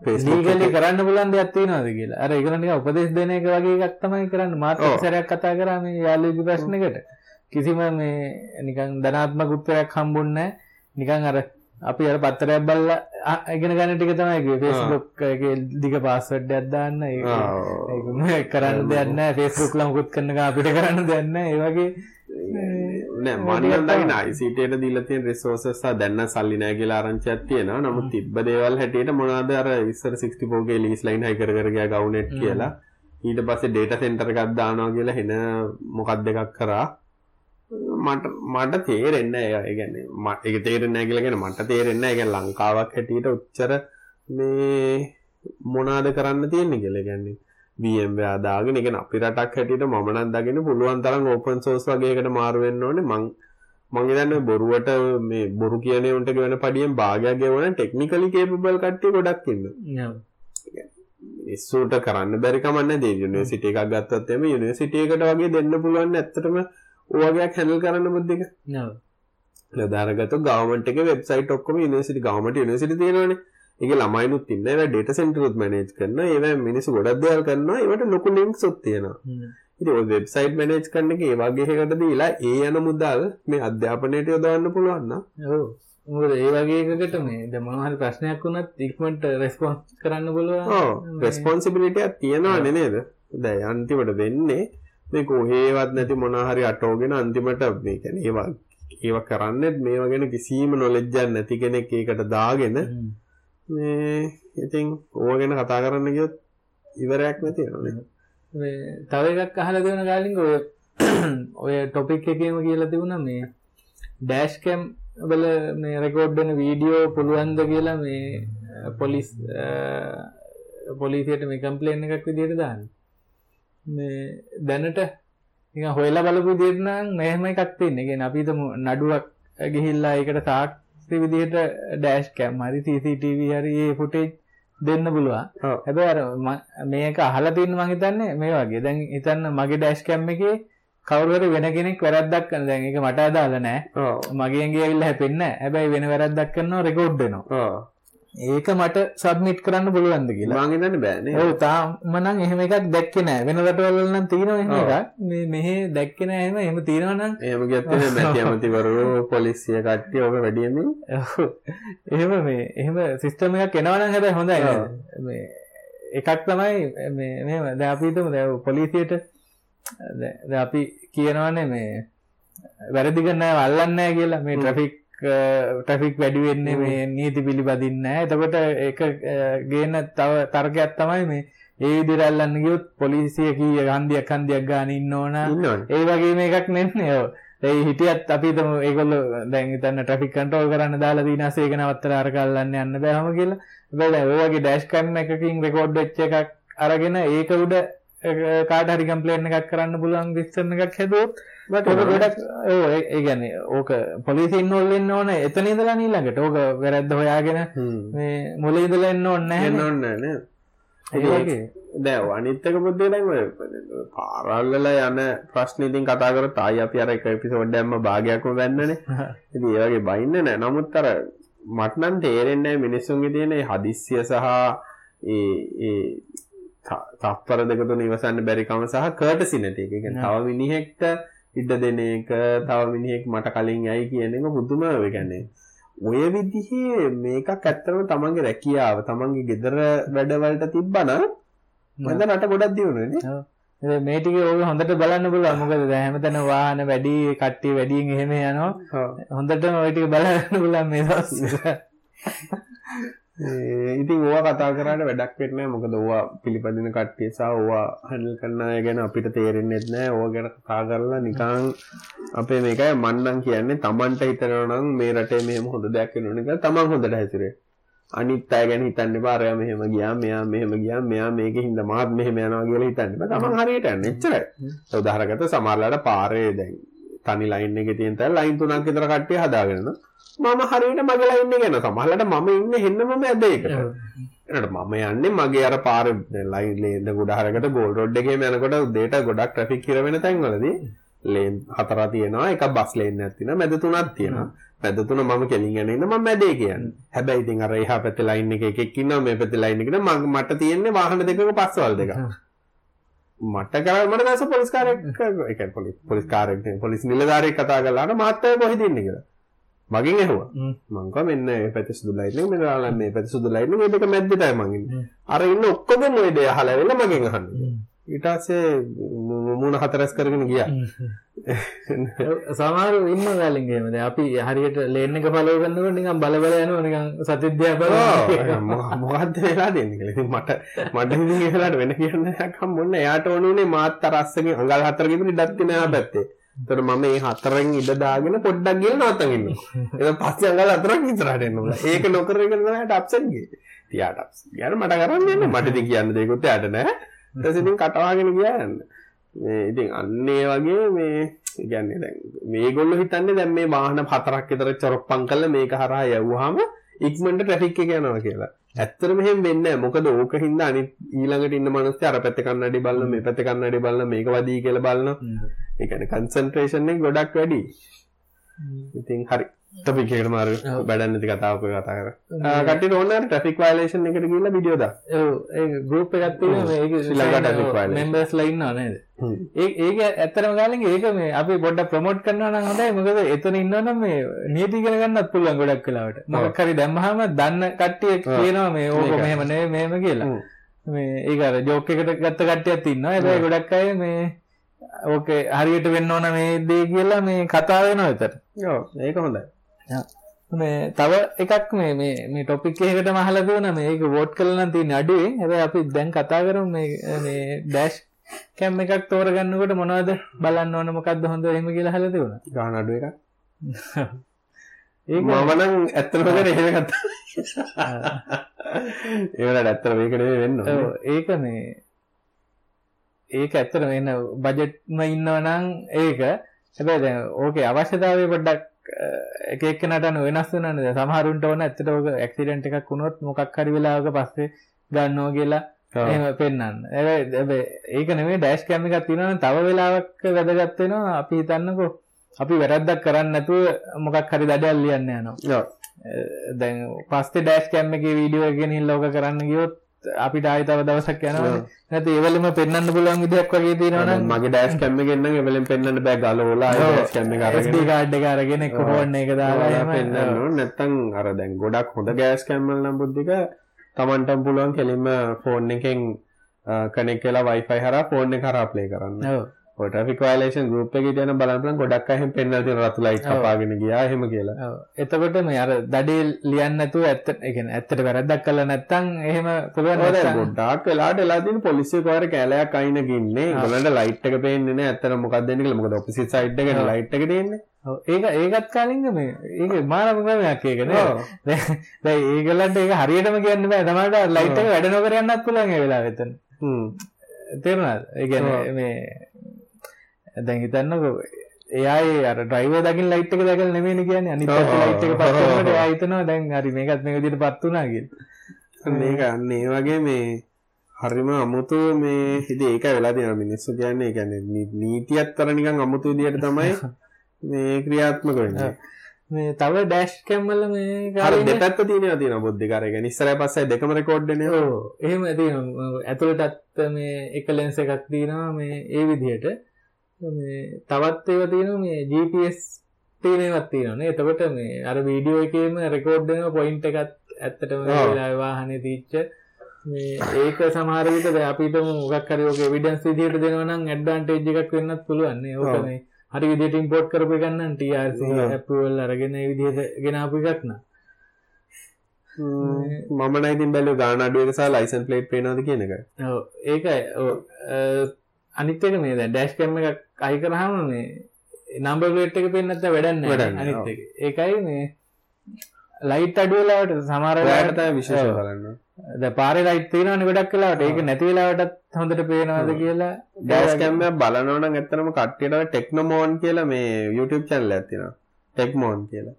[SPEAKER 2] ලීගලි කරන්න පුළුවන් දෙයක් තියෙනවද කියලා. අර ඒගොල්ලෝ නිකන් උපදෙස් දෙන එක වගේ එකක් තමයි කරන්නේ. මාත් සැරයක් කතා කරා මේ යාළුවෙකුගේ ප්‍රශ්නයකට කිසිම මේ නිකන් ධනාත්මක උත්තරයක් හම්බුන්නේ නිකන් අර අපි අර පත්තරයක් බලලා ඉගෙන ගන්න ටික තමයි එකේ දිග දාන්න. ඒක මේ කරන්න දෙයක් නැහැ. Facebook ලා මුකුත් කරන්න අපිට කරන්න දෙයක් නැහැ. ඒ වගේ.
[SPEAKER 1] නෑ මන්නම් දකින ICTට දීලා තියෙන රිසෝසස් සහ දැන් නම් සල්ලි නෑ කියලා ආරංචියක් තියෙනවා. නමුත් තිබ්බ දේවල් හැටියට මොනවාද අර ඉස්සර 64K ලීස් ලයින් හයි කර කර ගියා ගවුනෙට් කියලා. ඊට පස්සේ ඩේටා සෙන්ටර් එකක් දානවා කියලා හෙන මොකක් දෙකක් කරා. මට මට තේරෙන්නේ ඒ කියන්නේ මට ඒක තේරෙන්නේ නෑ කියලා කියන්නේ මට තේරෙන්නේ කියන්නේ ලංකාවක් හැටියට උච්චර මේ මොනවාද කරන්න තියෙන්නේ කියලා. කියන්නේ VMware දාගෙන කියන්නේ අපි රටක් හැටියට මම නම් දකින්න පුළුවන් තරම් open source වගේ එකකට මාරු වෙන්න ඕනේ. මං මං හිතන්නේ බොරුවට මේ බොරු කියන උන්ට ගෙවන පඩියෙන් භාගයක් ගෙවන ටෙක්නිකලි කේපබල් කට්ටිය ගොඩක් ඉන්නවා. මිනිස්සුන්ට කරන්න බැරි කමක් නැහැ. යුනිවර්සිටි එකක් ගත්තොත් එimhe යුනිවර්සිටි එකට වගේ දෙන්න පුළුවන් ඇත්තටම ඕවගේක් හැඳල් කරන්න බුද්ධික ලදාරගත ගවමට එක වෙබ්සයිට ඔක්කම යුනිවර්සිටි ගවමට යුනිවර්සිටි තියෙනවානේ. ඒක ළමයිනුත් ඒවා ඩේටා සෙන්ටර් උත් මැනේජ් කරනවා ඒවා මිනිස්සු ගොඩක් දේවල් කරනවා ඒවට ලොකු ලින්ක්ස් උත් තියෙනවා. වෙබ්සයිට් මැනේජ් කරන එක ඒ වගේ එකකට දීලා ඒ යන මුදල් මේ අධ්‍යාපනයට යොදවන්න පුළුවන් නම්.
[SPEAKER 2] ඔව්. මොකද ඒ වගේ එකකට මේ හරි ප්‍රශ්නයක් වුණත් ඉක්මනට රෙස්පොන්ස් කරන්න පුළුවන්.
[SPEAKER 1] ඔව්. රෙස්පොන්සිබිලිටි එකක් තියෙනවනේ නේද? දැන් අන්තිමට වෙන්නේ මේ කොහේවත් නැති මොනවා හරි අටෝගෙන අන්තිමට මේ කියන්නේ ඒවා ඒවා කරන්නේ මේවා ගැන කිසිම නොලෙජ් එකක් නැති කෙනෙක් ඒකට දාගෙන මේ ඉතින් ඕවා ගැන කතා කරන්න ගියොත් ඉවරයක් නැති වෙනවනේ.
[SPEAKER 2] මේ තව එකක් අහලා දෙන ගාලින් ඔය ඔය ටොපික් එකේම කියලා තිබුණා මේ ඩෑෂ් කැම් වල මේ රෙකෝඩ් වෙන වීඩියෝ පුළුවන්ද කියලා මේ පොලිස් පොලිසියට මේ කම්ප්ලේන් එකක් විදිහට දාන්න. මේ දැනට නිකන් හොයලා බලපු විදිහට නම් මෙහෙම එකක් තියෙන්නේ. කියන්නේ අපි හිතමු නඩුවක් ගිහිල්ලා ඒකට සාක්ෂි විදිහට ඩෑෂ් කැම් හරි CCTV හරි ඒ ෆුටේජ් දෙන්න පුළුවන්. හැබැයි අර මේක අහලා තියෙන මං හිතන්නේ මේ වගේ. දැන් හිතන්න මගේ ඩෑෂ් කැම් එකේ කවුරු හරි වෙන කෙනෙක් වැරද්දක් කරන දැන් ඒක මට අදාළ නෑ. මගේ ඇඟේ ඇවිල්ලා හැපෙන්නේ නෑ. හැබැයි වෙන වැරද්දක් කරනවා රෙකෝඩ් වෙනවා. ඒක මට සබ්මිට් කරන්න පුළුවන්ද කියලා.
[SPEAKER 1] මං හිතන්නේ බෑනේ.
[SPEAKER 2] ඔව් තාම නම් එහෙම එකක් දැක්කේ නෑ. වෙන රටවල් වල නම් තියෙනවා එහෙම. එකක්. මේ මෙහෙ දැක්කේ නෑ එහෙම. එහෙම තියෙනවා නම්
[SPEAKER 1] එහෙම ගියත් එහෙම මැති ඇමතිවරු පොලිසිය කට්ටිය ඔබ වැඩියමින්
[SPEAKER 2] ඔව්. එහෙම මේ එහෙම සිස්ටම් එකක් එනවා නම් හැබැයි හොඳයි. නේද? මේ එකක් තමයි මේ මෙහෙම දැන් අපි හිතමු දැන් පොලිසියට දැන් අපි කියනවානේ මේ වැරදි කරන අය අල්ලන්නේ නැහැ කියලා මේ ට්‍රැෆික් ට්‍රැෆික් වැඩි වෙන්නේ මේ නීති පිළිපදින්නේ නැහැ. එතකොට ඒක ගේන තව තර්කයක් තමයි මේ ඒ විදිහට අල්ලන්න ගියොත් පොලිසිය කීය හන්දියක් හන්දියක් ගන්න ඉන්න ඕන. ඒ වගේම එකක් නෙන්නේ ඔව්. ඒ හිටියත් අපි හිතමු ඒගොල්ලෝ දැන් හිතන්න ට්‍රැෆික් කන්ට්‍රෝල් කරන්න දාලා දිනස් ඒක නවත්තලා අර කල්ලන්න යන්න බෑම කියලා. හැබැයි ඔය වගේ ඩෑෂ් කැම් එකකින් රෙකෝඩ් වෙච්ච එකක් අරගෙන ඒක උඩ කාට හරි කම්ප්ලේන් එකක් කරන්න පුළුවන් සිස්ටම් එකක් හැදුවොත් ගොඩක් ඔව් ඒ ඒ කියන්නේ ඕක පොලිසිය ඉන්නෝල් වෙන්න ඕන එතන ඉඳලා ඊළඟට ඕක වැරද්ද හොයාගෙන මුල ඉඳලා එන්න ඕනේ නැහැ
[SPEAKER 1] එන්න
[SPEAKER 2] නේ.
[SPEAKER 1] ඕනේ නෑ.
[SPEAKER 2] ඒ වගේ.
[SPEAKER 1] දැන් අනිත් එක බුද්ධිය දැන් ඔය පාරවල් වල යන ප්‍රශ්න ඉතින් කතා කරත් ආයි අපි අර එක එපිසෝඩ් එකක්ම භාගයක්ම වැන්නනේ. ඉතින් ඒ වගේ බයින්නේ නැහැ. නමුත් අර මට නම් තේරෙන්නේ මිනිස්සුන්ගේ තියෙන ඒ හදිස්සිය සහ තත්පර දෙක තුන ඉවසන්න බැරි කම සහ. ඒ කියන්නේ තව මිනිහෙක්ට ඉඩ දෙන එක, තව මිනිහෙක් මට කලින් යයි කියන එක පුදුම කියන්නේ. ඔය විදිහේ මේකක් ඇත්තටම තමන්ගේ රැකියාව, තමන්ගේ ගෙදර වැඩවලට තිබ්බනම් මන්ද රට ගොඩක් දියුණුනේ.
[SPEAKER 2] ඉතින් මේ ටික ඔය හොඳට බලන්න පුළුවන්. මොකද දැන් හැමතැන වාහන වැඩි කට්ටිය වැඩියෙන් එහෙම යනවා. හොඳටම ඔය ටික බලන්න පුළුවන් මේ දවස්වල
[SPEAKER 1] ඉතින් ඕවා කතා කරාට වැඩක් වෙන්නේ මොකද ඕවා පිළිපදින කට්ටිය සහ ඕවා හැන්ඩල් කරන අය ගැන අපිට තේරෙන්නේ නැහැ. ඕවා ගැන කතා කරලා නිකන් අපේ මේකයි මන්නම් කියන්නේ Tamanට හිතනවා නම් මේ රටේ මෙහෙම හොඳ දෙයක් වෙනුනේ කියලා Taman හොඳට හැසිරේ අනිත් අය ගැන හිතන්න එපා. අරයා මෙහෙම ගියා මෙයා මෙහෙම ගියා මෙයා මේකේ හින්දා මාත් මෙහෙම යනවා කියලා හිතන්න එපා. Taman හරියට යන්නේ. එච්චරයි. උදාහරණකට සමහරලාට පාරේ දැන් තනි ලයින් එකේ තියෙන තැන ලයින් තුනක් විතර කට්ටිය හදාගෙන. මම හරියට මගේ ලයින් එක යනවා. සමහරවිට මම ඉන්නේ හෙන්න මම ඇද එකට. එනකොට මම යන්නේ මගේ අර පාරේ ලයින් ලේන් උදාහරණකට ගෝල් රෝඩ් එකේම යනකොට උදේට ගොඩක් ට්‍රැෆික් හිර වෙන තැන්වලදී ලේන් හතරක් තියෙනවා. එකක් බස් ලේන් එකක් තියෙනවා. මැද තුනක් තියෙනවා. මැද තුන මම කෙලින් යන ඉන්න මම මැදේ කියන්නේ. හැබැයි ඉතින් අර එහා පැත්තේ ලයින් එකේ එකෙක් ඉන්නවා මේ පැත්තේ ලයින් එකේ මම මට තියෙන්නේ වාහන දෙකක පස්වල් දෙකක්. මට කරා මට දැස පොලිස් කාරයෙක් ඒ කියන්නේ පොලිස් පොලිස් නෙවෙයි පොලිස් නිලධාරියෙක් කතා කරලා අර මහත්තයා කොහෙද ඉන්නේ කියලා. මගෙන් ඇහුවා. මං කිව්වා මෙන්න මේ පැත්තේ සුදු ලයිට් එක මෙන්න ආලන් මේ පැත්තේ සුදු ලයිට් එක මේ දෙක මැද්දේ තමයි මං ඉන්නේ. අර ඉන්න ඔක්කොම ওই දේ අහලා වෙලා මගෙන් අහන්නේ. ඊටස්සේ මුණ හතරස් කරගෙන ගිය.
[SPEAKER 2] සමාරු ඉන්න වැලින්ගේමද අපි හරියට ලේන එක පලව ගන්නක නිකම් බලබල යන නිකම් සතිද්‍යය බල
[SPEAKER 1] මොකක්ද වෙලා දෙන්න මට මට වෙලාට වෙන කියන්න යකම් මොන්න යාට ඕනුනේ මාත් අරස්සගේ අඟල් හතරගෙමනි ඩත්තිනයා පැත්තේ තොර මම ඒ හතරෙන් ඉඩදාගෙන පොඩ්ඩක් ගිල නවතගන්න එ පස්ස අඟල් අතරක් විතරටෙන්නවා ඒක නොකරගන්නට අප්සන්ගේ තියාට ගැන මට කරන්න මටති කියන්න දෙකුත් යට නෑ තසිතින් කටවාගෙන කියන්න ඉතින් අන්නේ වගේ මේ ඉගන්නේ දැන් මේ ගොල්ල හිතන්නේ දැන් මේ වාහන හතරක් විතර චොරප්පන් කළ. මේක හරහා යව්වහම ඉක්මනට ට්‍රැෆික් එක යනවා කියලා. ඇත්තටම මෙහෙම වෙන්නේ. මොකද ඕක හින්දා අනිත් ඊළඟට ඉන්න මිනිස්සු අර පැත්තේ කන්නඩි බලන මේ පැත්තේ කන්නඩි බලන මේක වදී කියලා බලන. ඒ කියන්නේ කන්සන්ට්‍රේෂන් එක ගොඩක් වැඩි. ඉතින් හරි. ටොපික් එකට මාරු බඩන්න නැති කතාවක කතා කර. කට්ටියට ඕන ට්‍රැෆික් වයලේෂන් එකට ගිහලා වීඩියෝ දා.
[SPEAKER 2] ඔව් ඒ ගෲප් එකක් තියෙනවා. මේක
[SPEAKER 1] ශ්‍රී ලංකා traffic violation.
[SPEAKER 2] මෙම්බර්ස්ලා ඉන්නවා නේද? ඒක ඇත්තටම ගාලින් ඒක මේ අපි පොඩ්ඩක් ප්‍රොමෝට් කරනවා නම් හොඳයි. මොකද එතන ඉන්නවනම් මේ නීති ඉගෙන ගන්නත් පුළුවන් ගොඩක් වෙලාවට. මොකක් හරි දැම්මහම දන්න කට්ටිය කියනවා මේ ඕක. මෙහෙම නෙවෙයි මෙහෙම කියලා. මේ ඒක අර ජෝක් එකට ගත්ත කට්ටියත් ඉන්නවා. හැබැයි ගොඩක් අය මේ ඕකේ හරියට වෙන්න ඕන මේ දේ කියලා මේ කතා වෙනවා එතන.
[SPEAKER 1] ඔව් ඒක හොඳයි.
[SPEAKER 2] මේ තව එකක් මේ මේ මේ ටොපික් එකකට මහලා දුවන මේක වෝට් කරලා නම් තියෙන අඩුවේ හැබැයි අපි දැන් කතා කරමු මේ මේ ඩෑෂ් කැම් එකක් තෝරගන්නකොට මොනවද බලන්න ඕන මොකක්ද හොඳ එහෙම කියලා අහලා තිබුණා.
[SPEAKER 1] ගාන අඩු එකක්.
[SPEAKER 2] ඒක
[SPEAKER 1] මම නම් ඇත්තටම කරේ එහෙම ගත්තා. ඒවලට ඇත්තට මේක නෙවෙයි වෙන්න ඕනේ.
[SPEAKER 2] ඒක මේ ඒක ඇත්තට වෙන බජට්ම ඉන්නව නම් ඒක හැබැයි දැන් ඕකේ අවශ්‍යතාවය පොඩ්ඩක් එක එක්කෙනාට වෙනස් වෙනවනේ දැන් සමහරුන්ට ඕන ඇත්තට ඕක ඇක්සිඩන්ට් එකක් වුණොත් මොකක් හරි වෙලාවක පස්සේ ගන්නවා කියලා. එහෙම පෙන්වන්න. හැබැයි ඒක නෙමෙයි ඩෑෂ් කැම් එකක් තියෙනවා නම් තව වෙලාවක් වැදගත් වෙනවා අපි හිතන්නකෝ අපි වැරද්දක් කරන්නේ නැතුව මොකක් හරි දඩයක් ලියන්න යනවා. දැන් පස්සේ ඩෑස් කැම් එකේ වීඩියෝ එක ගෙනින් ලෝක කරන්න ගියොත් අපිට ආයෙ තව දවසක් යනවා. නැත්නම් ඒවලම පෙන්වන්න පුළුවන් විදියක් වගේ තියෙනවා නම්
[SPEAKER 1] මගේ ඩෑස් කැම් එකෙන් නම් එවලෙන් පෙන්වන්න බෑ. ඩෑස් කැම් එක අරගෙන.
[SPEAKER 2] කාඩ් එක දාලා
[SPEAKER 1] පෙන්න්න නැත්තං අර දැන් ගොඩක් හොඳ ගෑස් කැම්මල් නම් බුද්ධික තමන්ටම් පුළුවන් කෙලින්ම ෆෝන් එකෙන් කනෙක් කියලා වයිෆයි හර ෆෝන් එක හරා ප්ලේ කරන්න ොටෆික් වයිලේෂන් ගරුප් එක යන බලපන ගොඩක් අහම පෙන්න්න තින රතු ලයි පාගෙන ගියා හෙම කියලා.
[SPEAKER 2] එතකොට මේ අර දඩේ ලියන්න නැතුව ඇත්ත ඒ කියන්නේ ඇත්තට වැරද්දක් කළා නැත්නම් එහෙම පුළුවන් නැත්නම්
[SPEAKER 1] ගොඩක් වෙලාට එලාතින පොලිසි කවර කෑලයක් අයිනගන්නේ ගොලට ලයිට් එක පේන්නේ ඇත්තර මොකක්දන්න මොකද ඔපසි සයිට් එක ලයිට් එක දෙන්නේ
[SPEAKER 2] ඔව්, ඒක ඒකත් කාලින්ග මේ ඒක මානම ක්‍රමයක් ඒක නේ
[SPEAKER 1] ඔව්.
[SPEAKER 2] දැන් ඒගොල්ලන්ට ඒක හරියටම කියන්න බෑ. තමයි ලයිට් එක වැඩ නොකර යන්නත් පුළුවන් ඒ වෙලාවෙ එතන.
[SPEAKER 1] හ්ම්.
[SPEAKER 2] තේරුණාද? ඒ කියන්නේ මේ දැන් හිතන්නකෝ එයායි අර ඩ්‍රයිවර් දකින්න ලයිට් එක දැකලා නෙමෙයිනේ කියන්නේ. අනිත් පැත්තේ ලයිට් එක පත් වෙනකොට. එයා හිතනවා දැන් හරි මේකත් මේ විදිහට පත් වුණා කියලා.
[SPEAKER 1] මේක අන්න ඒ වගේ මේ හරිම අමුතු මේ හිද ඒක වෙලා තියෙන මිනිස්සු කියන්නේ කියන්නේ නීතියත් තර නිකන් අමුතු විදියට තමයි මේ ක්‍රියාත්මක වෙන්නේ.
[SPEAKER 2] මේ තව ඩෑෂ් කැම් වල මේ
[SPEAKER 1] අර
[SPEAKER 2] කාලින්ග-
[SPEAKER 1] දෙපැත්ත තියෙනවා තියෙනවා බුද්ධික අර කියන්නේ ඉස්සරහ පස්සයි දෙකම රෙකෝඩ් වෙන්නේ.
[SPEAKER 2] ඔව්. එහෙම තියෙනවා. ඇතුළටත් මේ එක ලෙන්ස් එකක් තියෙනවා මේ ඒ විදිහට මේ තවත් ඒවා තියෙනවා මේ GPS තියෙන ඒවාත් තියෙනවානේ එතකොට මේ අර වීඩියෝ එකේම රෙකෝඩ් වෙන පොයින්ට් එකත් ඇත්තටම වාහනේ තීච්ච. මේ ඒක සමහර විට දැන් අපි හිතමු මොකක් හරි ඔක එවිඩන්ස් විදිහට දෙනවා නම් ඇඩ්වාන්ටේජ් එකක් වෙන්නත් පුළුවන් නේ. ඕක. මේ හරි විදිහට ඉම්පෝට් කරපු එකක් නම් TRC approval අරගෙන ඒ විදිහට ගෙනාපු එකක් නම්.
[SPEAKER 1] මම නම් ඉතින් බැලුවේ ගාන අඩුව එක සහ ලයිසන් ප්ලේට් පේනවද කියන එක.
[SPEAKER 2] ඔව්. ඒකයි අනිත් එක මේ දැන් ඩෑෂ් කැම් එකක් අයි කරාම මේ නම්බර් ප්ලේට් එක පේන්නේ නැත්නම් වැඩක් නැහැ අනිත්. එක ඒකයි මේ ලයිට් අඩු වෙලාවට සමහර වෙලාවට
[SPEAKER 1] තමයි විශේෂ. බලන්න.
[SPEAKER 2] දැන් පාරේ ලයිට් තියෙනවනේ ගොඩක් වෙලාවට ඒක නැති වෙලාවටත් හොඳට පේනවද කියලා
[SPEAKER 1] ඩෑස් කැම් එක බලනවා නම් ඇත්තටම කට්ටියට ටෙක්නොමෝන් කියලා මේ YouTube channel එකක් තියෙනවා. ටෙක්මෝන් කියලා.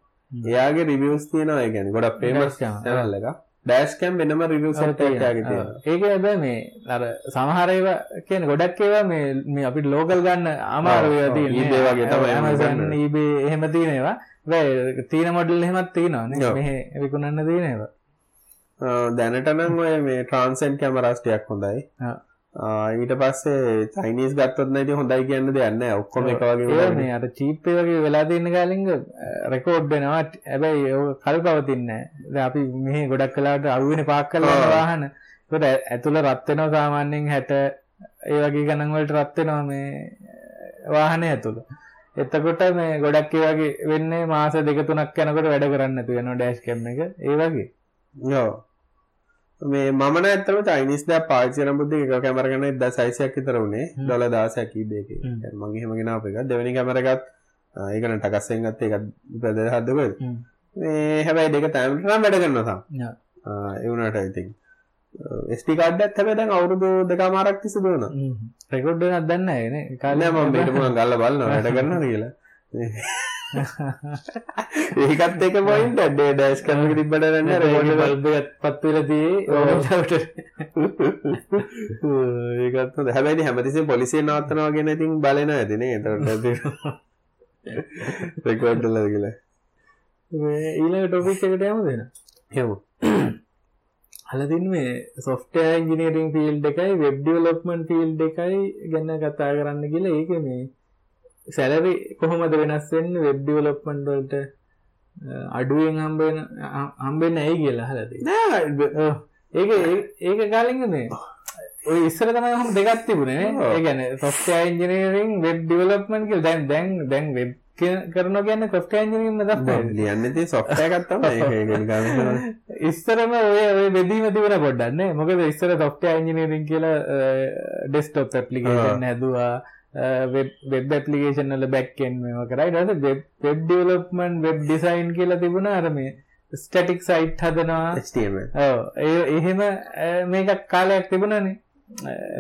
[SPEAKER 1] එයාගේ රිවියස් තියෙනවා ඒ කියන්නේ ගොඩක් ෆේමස් channel එකක්. ඩෑෂ් කැම් වෙනම
[SPEAKER 2] ඔව්,
[SPEAKER 1] සෙට් එකක්.
[SPEAKER 2] ඔව්. ඒක හැබැයි මේ අර සමහර ඒවා කියන්නේ ගොඩක් ඒවා මේ මේ අපිට ලෝකල් ගන්න අමාරු ඒවා
[SPEAKER 1] ඔව්.
[SPEAKER 2] තියෙන්නේ
[SPEAKER 1] eBay වගේ තමයි
[SPEAKER 2] Amazon eBay එහෙම තියෙන ඒවා හැබැයි තියෙන මොඩල් එහෙමත් තියෙනවා නේ. මෙහෙ විකුණන්න තියෙන ඒවා
[SPEAKER 1] දැනට නම් ඔය මේ ට්‍රාන්සෙන්ට් කැමරාස් ටිකක් හොඳයි. ඊට පස්සේ චයිනීස් ගත්තොත් ඉතින් හොඳයි කියන්න දෙයක් නැහැ. ඔක්කොම එක වගේ.
[SPEAKER 2] මේ අර චීප් ඒ වගේ වෙලා තියෙන කාලින්ග රෙකෝඩ් වෙනවා. හැබැයි ඒක කල්පවතින්නේ නැහැ අපි මෙහි ගොඩක් කලාවට අරුවෙනේ පාක් කරලා වාහන. ඒකට ඇතුළ රත් වෙනවා සාමාන්‍යයෙන් 60 ඒ වගේ ගණන්වලට රත්වෙනවා මේ වාහනය ඇතුළ. එතකොට මේ ගොඩක් ඒ වගේ වෙන්නේ මාස දෙක තුනක් යනකොට වැඩ කරන්න තු වෙන ඩෑස් කම් එක. ඒ වගේ.
[SPEAKER 1] ඔව්. මේ මමන ඇත්තම චයිනිස් ද පාචන බුද්ධ එක කැමරගන ද සයිසයක් විතර වුණේ. ඩොල දාසයක් බේක. මගේ හෙමගෙන අප එක දෙවැනි කැමරගත් ඒකන ටකස්සෙන් ගත්ත එකත් ප්‍රද හදක. මේ හැබැයි දෙක තෑමටනම් වැඩ කරන්නසා
[SPEAKER 2] යා.
[SPEAKER 1] එවනට ඉතින් ස්ටිකාඩ්ඩත් හැබැ දැන් අවුරුදු දෙකාමාරක් තිස දුවන
[SPEAKER 2] රෙකොඩ් දන්න න.
[SPEAKER 1] කාලය ම බේටම ගල්ල බලන්න වැඩ කරන්න කියලා ඒකත් එක පොයින්ට ඩේ ඩස් කරන තිබට රන්න රෝඩ
[SPEAKER 2] බල්බත් පත්වලදී ඕට
[SPEAKER 1] ඒකත්. හැබැයි හැමතිසේ පොලිසිය නවත්තනවා ගැන ඉතින් බලන ඇතිනේ එතකොට රෙකෝඩ්ඩල කියලා.
[SPEAKER 2] ඊළඟ ටොපික් එකට යම දෙන
[SPEAKER 1] හෙමු
[SPEAKER 2] හලතින් මේ සොෆ්ටය ඉංජිනීරිං ෆිල්් එකයි වෙබ්ඩියලොප්මන් ෆිල්් එකයි ගැන්න කතා කරන්න කියලා. ඒක මේ සැලරි කොහොමද වෙනස්වෙන්න වෙබ්ඩියලොප්මන්ඩල්ට අඩුවෙන් හම්බෙන හම්බෙන් ඇයි කියලා හලති
[SPEAKER 1] නෑ
[SPEAKER 2] ඒක ඒක කාලින්ග මේ ඔය ඉස්සර තම හම දෙගත් තිබුණේ
[SPEAKER 1] ඔව්.
[SPEAKER 2] ඒගැන සොෆ්ට ඉන්ජනීරිං වෙබ් ඩිවලප්මන් කිය දැන් දැන් දැන් වෙබ් කරන ගැන්න කොෆ්ට ඉන්ජනීම ද
[SPEAKER 1] ලියන්නති සොෆ්ටය ගත්තම ඒ
[SPEAKER 2] ඉස්සරම ඔය ඔය බෙදීම තිබෙන පොඩ්ඩන්න මොකද ඉස්සර සොෆ්ට ඉන්ජනීරින් කියලා ඩෙස්ටොප් ඇපලිකේෂන් හැදවා වෙබ් ඇපලිකේෂන් වල බැක්කෙන් මෙම කරයි ඩ වෙබ් ඩිවලප්මන් වෙබ් ඩිසයින් කියලා තිබුණ. අරම ස්ටටික් සයිට් හදනවා. ඒ එහෙම අ, මේකක් කාලයක් තිබුණනේ.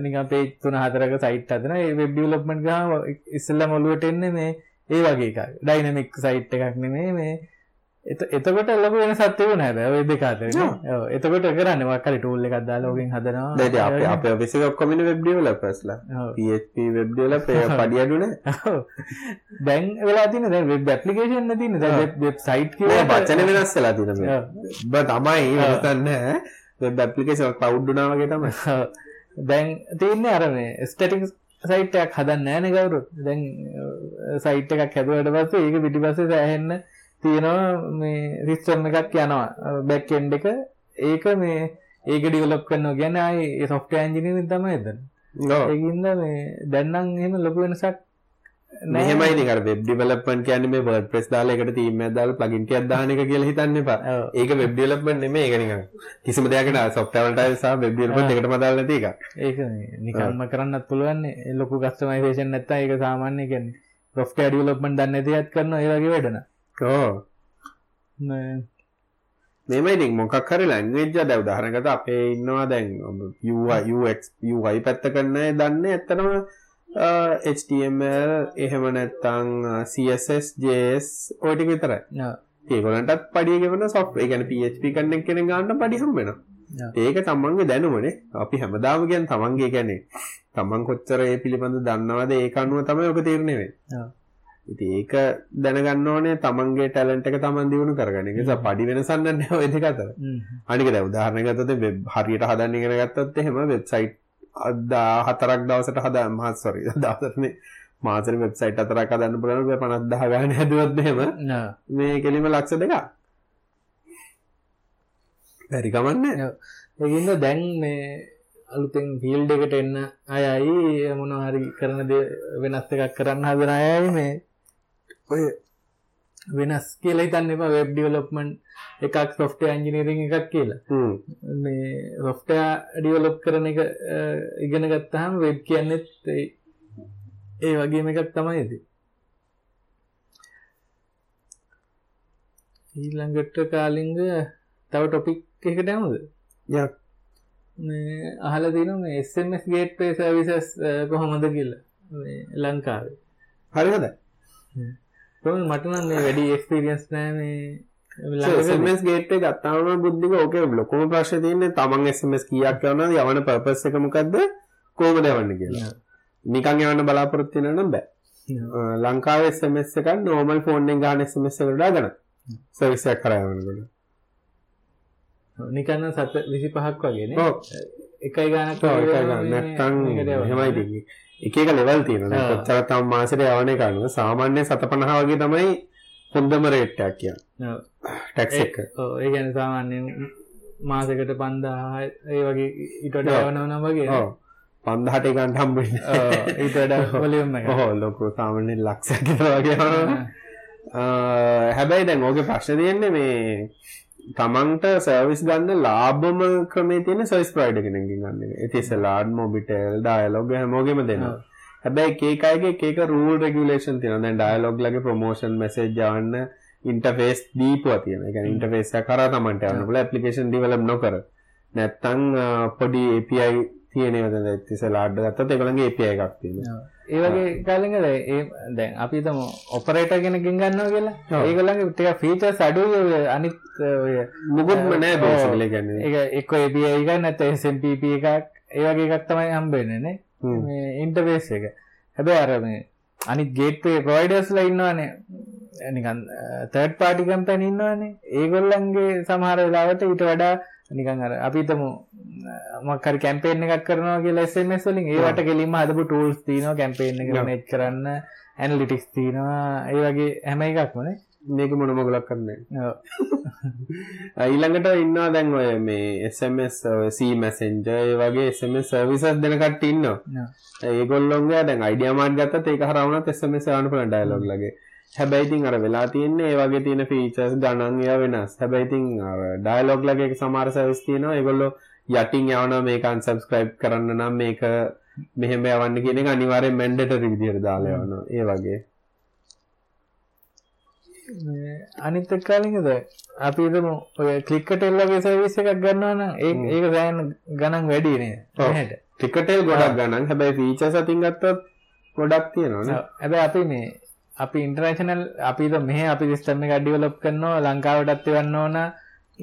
[SPEAKER 2] නික පේතුන හතරක සයිට් අදන වෙබ් ඩිවලප්මන්ට් ගහ ඉස්සල්ල මොලුවට එන්නේ මේ ඒ වගේ එකක්. ඩයිනමික් සයිට් එකක් නෙමේ මේ එතකොට ලොක වෙන සත්‍යවන හැබ ඔය දෙකාත එතකොට කරන්න වක්කරි ටූල්ල එකක් දා ලෝකින් හදනවා.
[SPEAKER 1] දැ අප විසි ඔක්කොමින වෙබ්ඩියවල පස්ලා. පප වෙබ්ඩියල පඩියඩුන
[SPEAKER 2] දැන් වෙලා තින දැ වෙබ් ඇපලිකේෂන් තින වෙබ් සයිට්
[SPEAKER 1] බච්චන වෙනස් වෙලා තින බ තමයි වතන්න වෙබ් ඇපලිකේෂන් කවුඩ්ඩුනාවගේ තම
[SPEAKER 2] දැන් තියන්නේ අරම ස්ටටික් සයිටයක් හදන්න ෑන ගවරු දැන් සයිට් එකක් හැදුවට පස්සේ ඒක පිටි පස්සේ සෑහෙන්න තියෙනවා මේ රිස්ටර්ම එකක් යනවා. බැක්කෙන්ඩ එක. ඒක මේ ඒක ඩිවලප් කරන්න ගැන අයි සොෆ්ට ඇන්ජිනීම තම එදන්න ඒගින්ද මේ දැන්නම් එම ලොකු වෙනසක්
[SPEAKER 1] මෙහමයි නිකර වෙබ් ඩිවලපන් කියන මේ බඩ ප්‍රෙස් දාලකට තීම දාල ප්ලගින්ට අදානක කියල හිතන්න පා
[SPEAKER 2] ඔව්.
[SPEAKER 1] ඒක වෙබ් ඩියලපන් නෙම ඒකනික කිසිම දෙයකට සොප්ටවල්ට සා වෙබ් ඩියලපන් එකට මදාල තික
[SPEAKER 2] ඒක නිකම්ම කරන්නත් පුළුවන්නේ ලොකු කස්ටමයිේෂන් නැත්ත ඒක සාමාන්‍ය කියන්නේ රොෆ්ට ඩියලප්මන් දන්න තියත් කරන්න ඒවගේ වැඩන
[SPEAKER 1] ඕ මෙමයිනික් මොකක් හරි ලැංගේජ දැව දහනකත අපේ ඉන්නවා දැන් යයි පැත්ත කරන්න දන්න ඇත්තනම HTML එහෙම නැත්තං CSS JS ඕටික විතර ඒකොලටත් පඩියගෙවන සොෆ් ගැන PHP කන්න කෙන ගන්න පඩිහම් වෙන ඒක තමන්ගේ දැනුවනේ අපි හැමදාම ගැන් තමන්ගේ ගැනේ තමන් කොච්චර ඒ පිළිබඳ දන්නවාද? ඒ අනුව තමයි ඔක තීරණයවේ ඉති ඒක දැනගන්න ඕනේ තමන්ගේ ටැලන්ට එක තමන් දියුණු කරගන එක පඩි වෙනසන්න වෙදි අතර. අනික දැ උදාහරණගතත වෙබ් හරියට හදන්න ඉගෙන ගත්තත් එහෙම වෙබ්සයිට් අදා හතරක් දවසට හද මහත් සොරි දවසරන මාසර වෙබ්සයිට් අතරක් දන්න පුලන පනත්දහ ගන්න හැදුවත්හෙම මේ කෙලිම ලක්ෂ දෙක පැරිකමන්න
[SPEAKER 2] ඒගින්ද දැන් මේ අලුතෙන් ෆිල්ඩ එකට එන්න අයයි මොන හරි කරන ද වෙනස් එකක් කරන්න හදන අයයි මේ ඔය වෙනස් කියලා හිතන්න එපා වෙබ් ඩිවලොප්මන් එකක් සොෆ්ට ඇන්ජිනීරිං එකක් කියලා. මේ සොෆ්ට ඩියවලොප් කරන එක ඉගෙන ගත්තහම වෙබ් කියන්නෙත් ඒ වගේම එකක් තමයිද ඊළඟට කාලිංග තව ටොපික් එකට ඇමුද
[SPEAKER 1] යක්
[SPEAKER 2] මේ අහල තින මේ SMS පේ සර්විසස් කොහොමද කියල. ලංකාවේ.
[SPEAKER 1] හරිහද
[SPEAKER 2] කොහොමද මටනම් මේ වැඩි එක්ස්පිරියන්ස් නෑ මේ
[SPEAKER 1] ගේට ගත්තාවන බුද්ධික ඕක ලොකොම ප්‍රශ් තියන්නේ තමන් SMS කියක් යවන යවන පපස් එකමකක්ද කෝම දෙවන්න කියලා. නිකං යවන්න බලාපොරොත්තින නම් බෑ. ලංකාවේ SMS එකක් නෝමල් ෆෝන්ෙන් ගාන SMS එකටඩා ගන සවිස්සයක් කරයවනකට
[SPEAKER 2] නිකන්න සත විසි පහක් වගෙන. එකයි ගානක්
[SPEAKER 1] නැත්තං හෙමයි එක එක ලෙවල් තියෙන
[SPEAKER 2] ආ.
[SPEAKER 1] කොච්චර තම මාසට යවන කනුව සාමාන්‍ය සත පණහා වගේ තමයි හොන්දම රේට්ටයක් කිය ටැක්ස් එක.
[SPEAKER 2] ඒ ගැන සාමාන්‍යයෙන් මාසකට පන්දා ඒ වගේ ඉටට යවනවන වගේ
[SPEAKER 1] ඔව්. පන්දහට
[SPEAKER 2] ඊට වඩා වලියම් එක
[SPEAKER 1] හෝ ලොකු සාමනෙන් ලක්ෂ වගේ හැබැයි දැන් ඕක ප්‍රශ්න තියෙන්නේ මේ තමන්ට සර්විස් ගන්න ලාබම ක්‍රමේ තියෙන සයිස් ප්‍රයිඩ කෙනකින් ගන්න ඇතිස ලාඩ් මොබිටල් ඩයලොග හැමෝගෙම දෙනවා. හැබැයි ඒකයිගේ ඒක රූල් රෙගුලේෂන් තියෙන දැන් ඩයලොග් ලගේ ප්‍රමෝෂන් මෙසේජ් යවන්න ඉන්ටර්ෆේස් දීපුවා තියෙන එක ඉන්ටර්ෆේස් එක කරා තමන්ට යන්න පුළුවන්. ඇප්ලිකේෂන් ඩෙවලොප් නොකර. නැත්තම් පොඩි API තියෙනවද ඇතිස ලාඩ් ගත්තත් ඒගොල්ලන්ගේ API එකක් තියෙනවා
[SPEAKER 2] ඒවගේ කාලිගල ඒ දැන් අපි තම ඔපරේට කෙනකින් ගන්නවා කියලා. ඒගොල්ලන්ගේ ටික ෆීචර්ස් අඩුයි අනිත් ඔය
[SPEAKER 1] මුකුත්ම නෑ බේසිකලි කියන්නේ.
[SPEAKER 2] ඒක එක්ක API එක නැත්නම් SMPP එකක් ඒ වගේ එකක් තමයි හම්බෙන්නේ නේ. මේ ඉන්ටර්ෆේස් එක. හැබැයි අර මේ අනිත් ගේට්වේ ප්‍රොවයිඩර්ස්ලා ඉන්නවනේ. නිකන් තර්ඩ් පාටි කම්පැනි ඉන්නවනේ. ඒගොල්ලන්ගේ සමහර වෙලාවට ඊට වඩා නිකන් අර අපි හිතමු මොකක් හරි කැම්පේන් එකක් කරනවා කියලා SMS වලින් ඒවට කෙලින්ම හදපු tools තියෙනවා කැම්පේන් එක manage කරන්න ඇනලිටික්ස් තියෙනවා ඒ වගේ හැම එකක්ම නේ.
[SPEAKER 1] මේක මොන මොකලක් කරන්නේ?
[SPEAKER 2] ඔව්.
[SPEAKER 1] ඊළඟට ඉන්නවා දැන් ඔය මේ SMS C messenger ඒ වගේ SMS services දෙන කට්ටිය ඉන්නවා. ඒගොල්ලොන්ගේ දැන් අයිඩියා මාර්ට් ගත්තත් ඒක හරහා වුණත් SMS යවන්න පුළුවන් ඩයලොග් ලගේ. හැබැයි ඉතින් අර වෙලා තියෙන්නේ ඒ වගේ තියෙන ෆීචර්ස් ගණන් ඒවා වෙනස්. හැබැයි ඉතින් අර ඩයලොග් ලගේ සමහර සර්විස් තියෙනවා. ඒගොල්ලෝ යටින් යවනවා මේක unsubscribe කරන්න නම් මේක මෙහෙම යවන්න කියන එක අනිවාර්යෙන් මැන්ඩේටරි විදියට දාලා යවනවා. ඒ වගේ.
[SPEAKER 2] අනිත් කාලින්ද අපි හිතමු ඔය ක්ලික්කට එල්ලගේ සර්විස් එකක් ගන්නවා නම් ඒ ඒක සෑහෙන ගණන් වැඩි නේ
[SPEAKER 1] ඔව්. ටිකටෙල් ගොඩක් ගණන්. හැබැයි ෆීචර්ස් අතින් ගත්තොත් ගොඩක් තියෙනවානේ
[SPEAKER 2] හැබැයි අපි මේ අපි ඉන්ටර්නේෂනල් අපි හිතමු මෙහෙ අපි සිස්ටම් එක ඩෙවලොප් කරනවා ලංකාවටත් එවන්න ඕන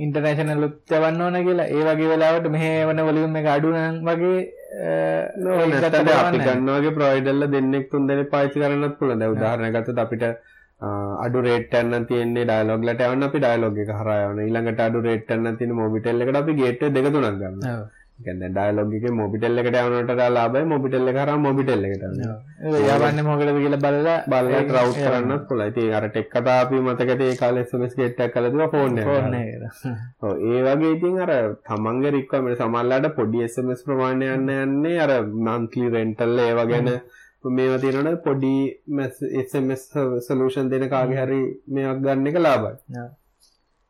[SPEAKER 2] ඉන්ටර්නේෂනල් උත් එවන්න ඕන කියලා ඒ වගේ වෙලාවට මෙහෙ එවන වොලියුම් එක අඩු නම් වගේ.
[SPEAKER 1] ගන්නවාගේ ප්‍රොවයිඩර්ලා දෙන්නෙක් තුන් දෙනෙක් පාවිච්චි කරන්නත් පුළුවන්. දැන් උදාහරණයක් ගත්තොත් අපිට අඩු රේට් එකක් නම් තියෙන්නේ ඩයලොග් ලට යවන්න අපි ඩයලොග් යවන. ඊළඟට අඩු රේට් එකක් නම් තියෙන මොබිටෙල් එකට අපි ගේට්වේ දෙක තුනක් ගන්නවා.
[SPEAKER 2] ඔව්.
[SPEAKER 1] ඒ කියන්නේ ඩයලොග් එකේ මොබිටෙල් එකට යවනට වඩා ලාභයි මොබිටෙල් එක හරහා මොබිටෙල් එකට
[SPEAKER 2] යවන්නේ මොකටද කියලා බලලා
[SPEAKER 1] බලලා
[SPEAKER 2] ඒක
[SPEAKER 1] රවුට්
[SPEAKER 2] යවන්න.
[SPEAKER 1] කරන්නත් පුළුවන්. ඉතින් අර ටෙක් කතා අපි මතකද ඒ කාලේ SMS ගේට් එකක් කළා දුවා ෆෝන් එක. ඒ වගේ ඉතින් අර තමන්ගේ රික්වයර්මන්ට් සමහරලාට පොඩි SMS ප්‍රමාණය යන්න යන්නේ අර monthly rental ඒවා ගැන මේවා තියෙනවනේ පොඩි SMS solution දෙන කාගේ හරි මේවක් ගන්න එක ලාභයි.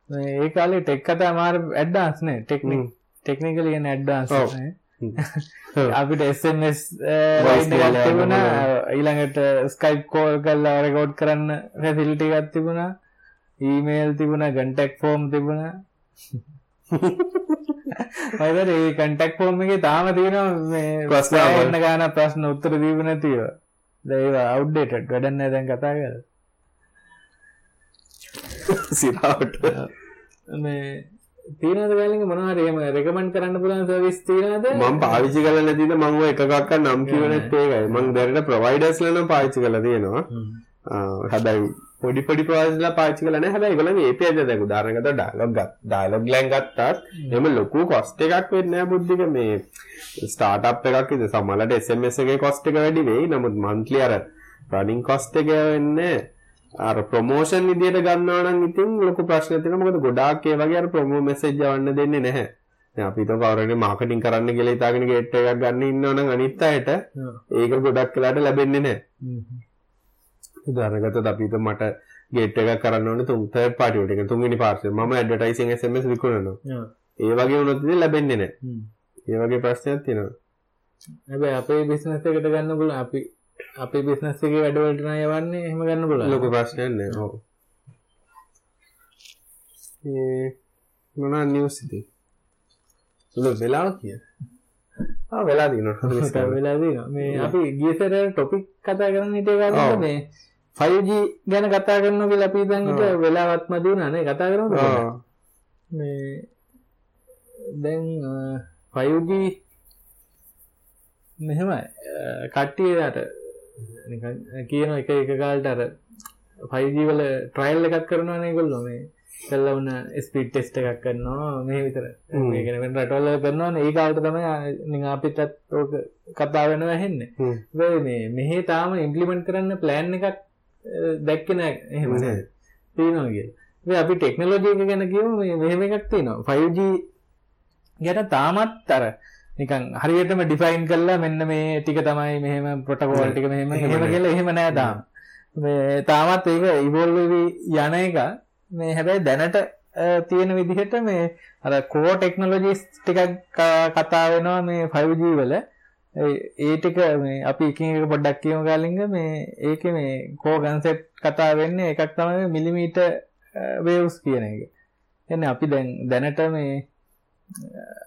[SPEAKER 2] මේ ඒ කාලේ ටෙක් කතා මාර ඇඩ්වාන්ස් නේ ටෙක්නික්
[SPEAKER 1] හ්ම්.
[SPEAKER 2] ටෙක්නිකලි කියන්නේ ඇඩ්වාන්ස්
[SPEAKER 1] ඔව්.
[SPEAKER 2] නේ
[SPEAKER 1] ඔව්.
[SPEAKER 2] අපිට
[SPEAKER 1] mail
[SPEAKER 2] එකක් තිබුණා
[SPEAKER 1] යනවා.
[SPEAKER 2] ඊළඟට Skype call කරලා රෙකෝඩ් කරන්න facility එකක් තිබුණා ඊමේල් තිබුණා contact form තිබුණා මයිදර ඒ contact form එකේ තාම තියෙනවා
[SPEAKER 1] ප්‍රශ්න
[SPEAKER 2] ගාන ප්‍රශ්න උත්තර දීපු නැතිව outdated වැඩක් නැහැ දැන් කතා කරලා
[SPEAKER 1] සිරාවට.
[SPEAKER 2] මේ තියෙනවද ගාලින්ග මොනවද එහෙම රෙකමන්ඩ් කරන්න පුළුවන් සර්විස් තියෙනවද
[SPEAKER 1] මම පාවිච්චි කරලා නැතිද මම ඔය එකකක් නම් කියවනෙත් ඒකයි. මම දැනට ප්‍රොවයිඩර්ස්ලා නම් පාවිච්චි කරලා තියෙනවා. හැබැයි පොඩි පොඩි ප්‍රොවයිඩර්ස්ලා පාවිච්චි කරලා නැහැ. හැබැයි ඒගොල්ලන්ගේ API එක දැන් උදාහරණයකට ඩයලොග් ගත් ඩයලොග් ලෑන් ගත්තත් එහෙම ලොකු කොස්ට් එකක් වෙන්නේ නැහැ බුද්ධික මේ ස්ටාර්ට්අප් එකක් ඉතින් සමහරවිට SMS එකේ කොස්ට් එක වැඩි වෙයි. නමුත් monthly අර running cost එක වෙන්නේ අර ප්‍රොමෝෂන් විදියට ගන්නවා නම් ඉතින් ලොකු ප්‍රශ්න තියෙනවා. මොකද ගොඩාක් ඒ වගේ අර ප්‍රොමෝ මෙසේජ් යවන්න දෙන්නේ නැහැ. දැන් අපි හිතමු කවුරු හරි මාකටිං කරන්න කියලා හිතාගෙන ගේට් එකක් ගන්න ඉන්නවනම් අනිත් අයට ඒක ගොඩක් වෙලාට ලැබෙන්නේ නැහැ. උදාහරණයකට අපි හිතමු මට ගේට් එකක් කරන්න ඕනේ තුන් තර්ඩ් පාටි වලට. ඒ තුන්වෙනි පාර්සල්. මම ඇඩ්වර්ටයිසින් SMS විකුණනවා. ඒ වගේ වුණොත් ඉතින් ලැබෙන්නේ නැහැ. ඒ වගේ ප්‍රශ්නයක් තියෙනවා.
[SPEAKER 2] හැබැයි අපේ බිස්නස් එකට ගන්න පුළුවන් අපි අපේ බිස්නස් එකේ වැඩවලට නම් යවන්නේ එහෙම ගන්න පුළුවන්
[SPEAKER 1] ලොකු ප්‍රශ්නයක් නෑ. ඔව්. ඒ මොනවා නිවුස් ඉතින්? සුළු වෙලාව කිය. ආ වෙලා දිනවා.
[SPEAKER 2] වෙලා තියෙනවා මේ අපි ගියසර ටොපික් කතා කරන්න හිටිය. ගාලා මේ 5G ගැන කතා කරනවා කියලා අපි දැන් හිට. වෙලාවත්ම දුන්නා නේ කතා කරමුද. මේ දැන් අ, 5G මෙහෙමයි අ, කට්ටියට කියන එක එක කාලට අර 5G වල ට්‍රයිල් එකක් කරනවා නේ ඒගොල්ලෝ මේ කළා වුණ ස්පීඩ් ටෙස්ට් එකක් කරනවා මේ විතර
[SPEAKER 1] හ්ම්.
[SPEAKER 2] මේ කියන්නේ වෙන රටවල කරනවා ඒ කාලට තමයි අපිටත් ඕක කතා
[SPEAKER 1] හ්ම්.
[SPEAKER 2] වෙයි මේ මෙහි තාම ඉම්ප්ලිමන්ට් කරන්න ප්ලෑන් එකක් අ, දැක්කේ නෑ එහෙම
[SPEAKER 1] නෑ.
[SPEAKER 2] තියෙනවා කියලා. මේ අපි ටෙක්නොලොජි එක ගැන මේ මෙහෙම එකක් තියෙනවා. 5G ගැන තාමත් අර නිකන් හරියටම ඩිෆයින් කල්ලා මෙන්න මේ ටික තමයි මෙහෙම ප්‍රොටකෝල් ටික මෙහෙම
[SPEAKER 1] එහෙම.
[SPEAKER 2] කියලා එහෙම නෑ තාම මේ තාමත් ඒක ඉවෝල්ව් යන එක මේ හැබැයි දැනට තියෙන විදිහට මේ අර කෝ ටෙක්නොලොජිස් ටිකක් කතා වෙනවා මේ 5G වල ඒ ටික මේ අපි එකින් එක පොඩ්ඩක් කියමු ගාලින්ග මේ ඒකේ මේ කෝ කන්සෙප්ට් කතා වෙන්නේ එකක් තමයි මිලිමීටර් වේව්ස් කියන එක. එන්නේ අපි දැන් දැනට මේ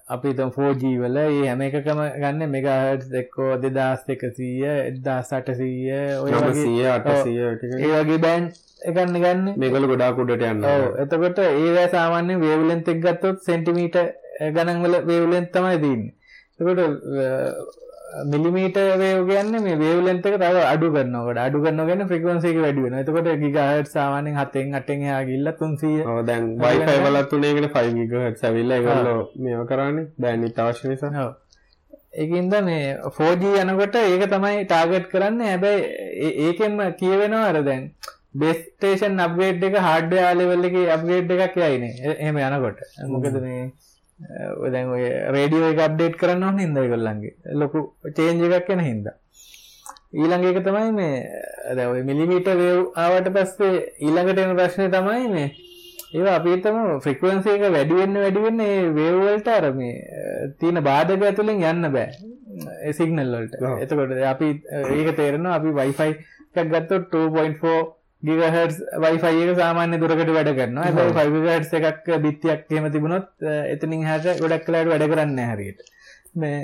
[SPEAKER 2] අපි තම 4G වල ඒ හැම එකකම ගන්න මෙගාහර්ට් එක්කෝ 2100 1800 ඔය වගේ
[SPEAKER 1] සීය අටසීය ටික
[SPEAKER 2] ඒ වගේ බෑන් එකන්න ගන්න
[SPEAKER 1] මේකල ගොඩා කුඩට යන්න
[SPEAKER 2] ඔව් එතකොට ඒ සාමාන්‍ය වේවලෙන්ත් එක් ගත්තොත් සෙන්ටිමීට ගණන් වල වේවලෙන් තමයි තින්නේ. එතකොට මිලිමීට වේව් කියන්නේ මේ වේවලෙන්ත් එක තව අඩු කරනකොට අඩු කරනකොට ෆ්‍රීකවන්සි එක වැඩි වෙනවා. එතකොට ගිගාහර්ට් සාමාන්‍යයෙන් 7න් 8න් එහා ගිහිල්ලා 300
[SPEAKER 1] ඔව් දැන් Wi-Fi වලත් උනේකට 5 GHz ඇවිල්ලා ඒගොල්ලෝ මේව කරන්නේ. බෑන්ඩ්විඩ්ත් අවශ්‍ය නිසා.
[SPEAKER 2] ඔව්. ඒකින්ද මේ 4G යනකොට ඒක තමයි ටාගට් කරන්න. හැබැයි ඒ- ඒකෙන්ම කියවෙනවා අර දැන් බේස් ස්ටේෂන් අප්ග්‍රේඩ් එක හાર્ඩ්වෙයාර් ලෙවල් එකේ අප්ග්‍රේඩ් එකක් යයිනේ එහෙම යනකොට. මොකද මේ දැන් ඔය රේඩියෝ එක අප්ඩේට් කරන්න ඕන හින්දා ඒගොල්ලන්ගේ. ලොකු චේන්ජ් එකක් එන හින්දා. ඊළඟ එක තමයි මේ දැන් ඔය මිලිමීටර් වේව් ආවට පස්සේ ඊළඟට එන ප්‍රශ්නේ තමයි මේ ඒවා අපි හිතමු ෆ්‍රීකවන්සි එක වැඩි වෙන්න වැඩි වෙන්න ඒ වේව් වලට අර මේ තියෙන බාධක ඇතුලෙන් යන්න බෑ. ඒ සිග්නල් වලට. එතකොට අපි ඒක තේරෙනවා අපි Wi-Fi එකක් ගත්තොත් 2.4 Wi-Fi එක සාමාන්‍ය දුරකට වැඩ හැබැයි 5 GHz එකක් බිත්තියක් එහෙම තිබුණොත් එතනින් එහාට ගොඩක් වෙලාවට වැඩ කරන්නේ හරියට මේ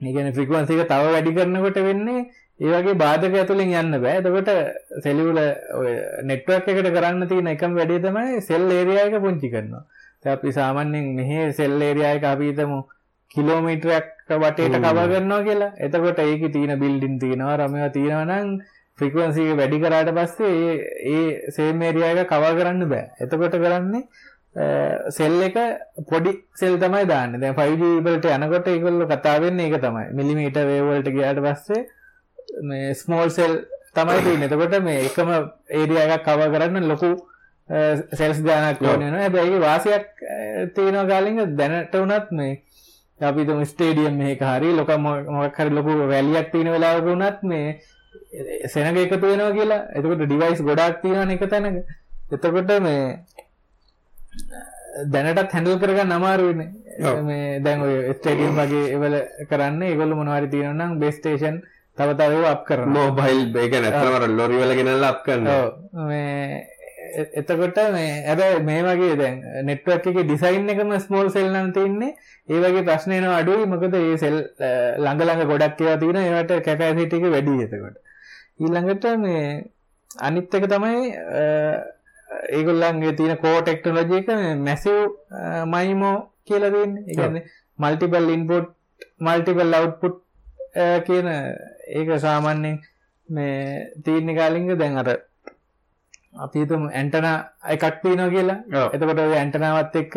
[SPEAKER 2] ඒ කියන්නේ ෆ්‍රීකවන්සි එක තව වැඩි කරනකොට වෙන්නේ ඒ වගේ බාධක ඇතුලෙන් යන්න බෑ. එතකොට සෙලියුලර් ඔය නෙට්වර්ක් එකට කරන්න තියෙන එකම වැඩේ තමයි සෙල් ඒරියා එක පුංචි කරනවා. අපි සාමාන්‍යයෙන් මෙහි සෙල් ඒරියා එක අපි හිතමු කිලෝමීටරයක් වටේට
[SPEAKER 1] හ්ම්.
[SPEAKER 2] කවර් කරනවා කියලා. එතකොට ඒකේ තියෙන බිල්ඩින් තියෙනවා, රමේවා තියෙනවා නම් ෆ්‍රීකවන්සි එක වැඩි කරාට පස්සේ ඒ ඒ සේම් ඒරියා එක කවර් කරන්න බෑ. එතකොට කරන්නේ සෙල් එක පොඩි සෙල් තමයි දාන්න. දැන් 5G වලට යනකොට ඒගොල්ලෝ කතා වෙන්නේ ඒක තමයි. මිලිමීටර් වේව් වලට ගියාට පස්සේ මේ ස්මෝල් සෙල් තමයි තියෙන්නේ. එතකොට මේ එකම ඒරියා එකක් කවර් කරන්න ලොකු සෙල්ස් ගානක් ඕන වෙනවා. හැබැයි ඒකේ වාසියක් අ, තියෙනවා ගාලින්ග දැනට උනත් මේ අපි තුමු ස්ටේඩියම් එකක හරි ලොක මො- මොකක් හරි ලොකු රැලියක් තියෙන වෙලාවක උනත් මේ සෙනග එකතු වෙනවා කියලා. එතකොට ඩිවයිස් ගොඩාක් තියෙනවනේ එක තැනක. එතකොට මේ දැනටත් හැඳල් කරගන්න අමාරුවනේ. මේ දැන් ඔය ස්ටේඩියම් වගේ ඒවල කරන්න ඒගොල්ලෝ මොනවා හරි තියෙනවා නම් බේස් ස්ටේෂන් තව තව ඒවා අප් කරනවා.
[SPEAKER 1] මෝබයිල් ඒක නැත්තම ලොරි වල ගෙනල්ලා අප් කරනවා.
[SPEAKER 2] ඔව්. මේ එතකොට මේ හැබැයි මේ වගේ දැන් නෙට්වර්ක් එකේ ඩිසයින් එකම ස්මෝල් සෙල් නම් තියෙන්නේ ඒ වගේ ප්‍රශ්න එනවා අඩුයි. මොකද ඒ සෙල් ළඟ ළඟ ගොඩක් ඒවා තියෙනවා. ඒවට කැපැසිටි එක වැඩි එතකොට ඊළඟට මේ අනිත් එක තමයි ඒගොල්ලන්ගේ තියෙන කෝ ටෙක්නොලොජි එක මැසිව් මයිමෝ කියලා තියෙන්නේ ඒ කියන්නේ මල්ටිපල් ඉන්පුට් මල්ටිපල් අවුට්පුට් කියන ඒක සාමාන්‍යයෙන් මේ තියෙන කාලින්ග දැන් අර අපි හිතමු ඇන්ටනා එකක් තියෙනවා කියලා. එතකොට ඔය ඇන්ටනාවත් එක්ක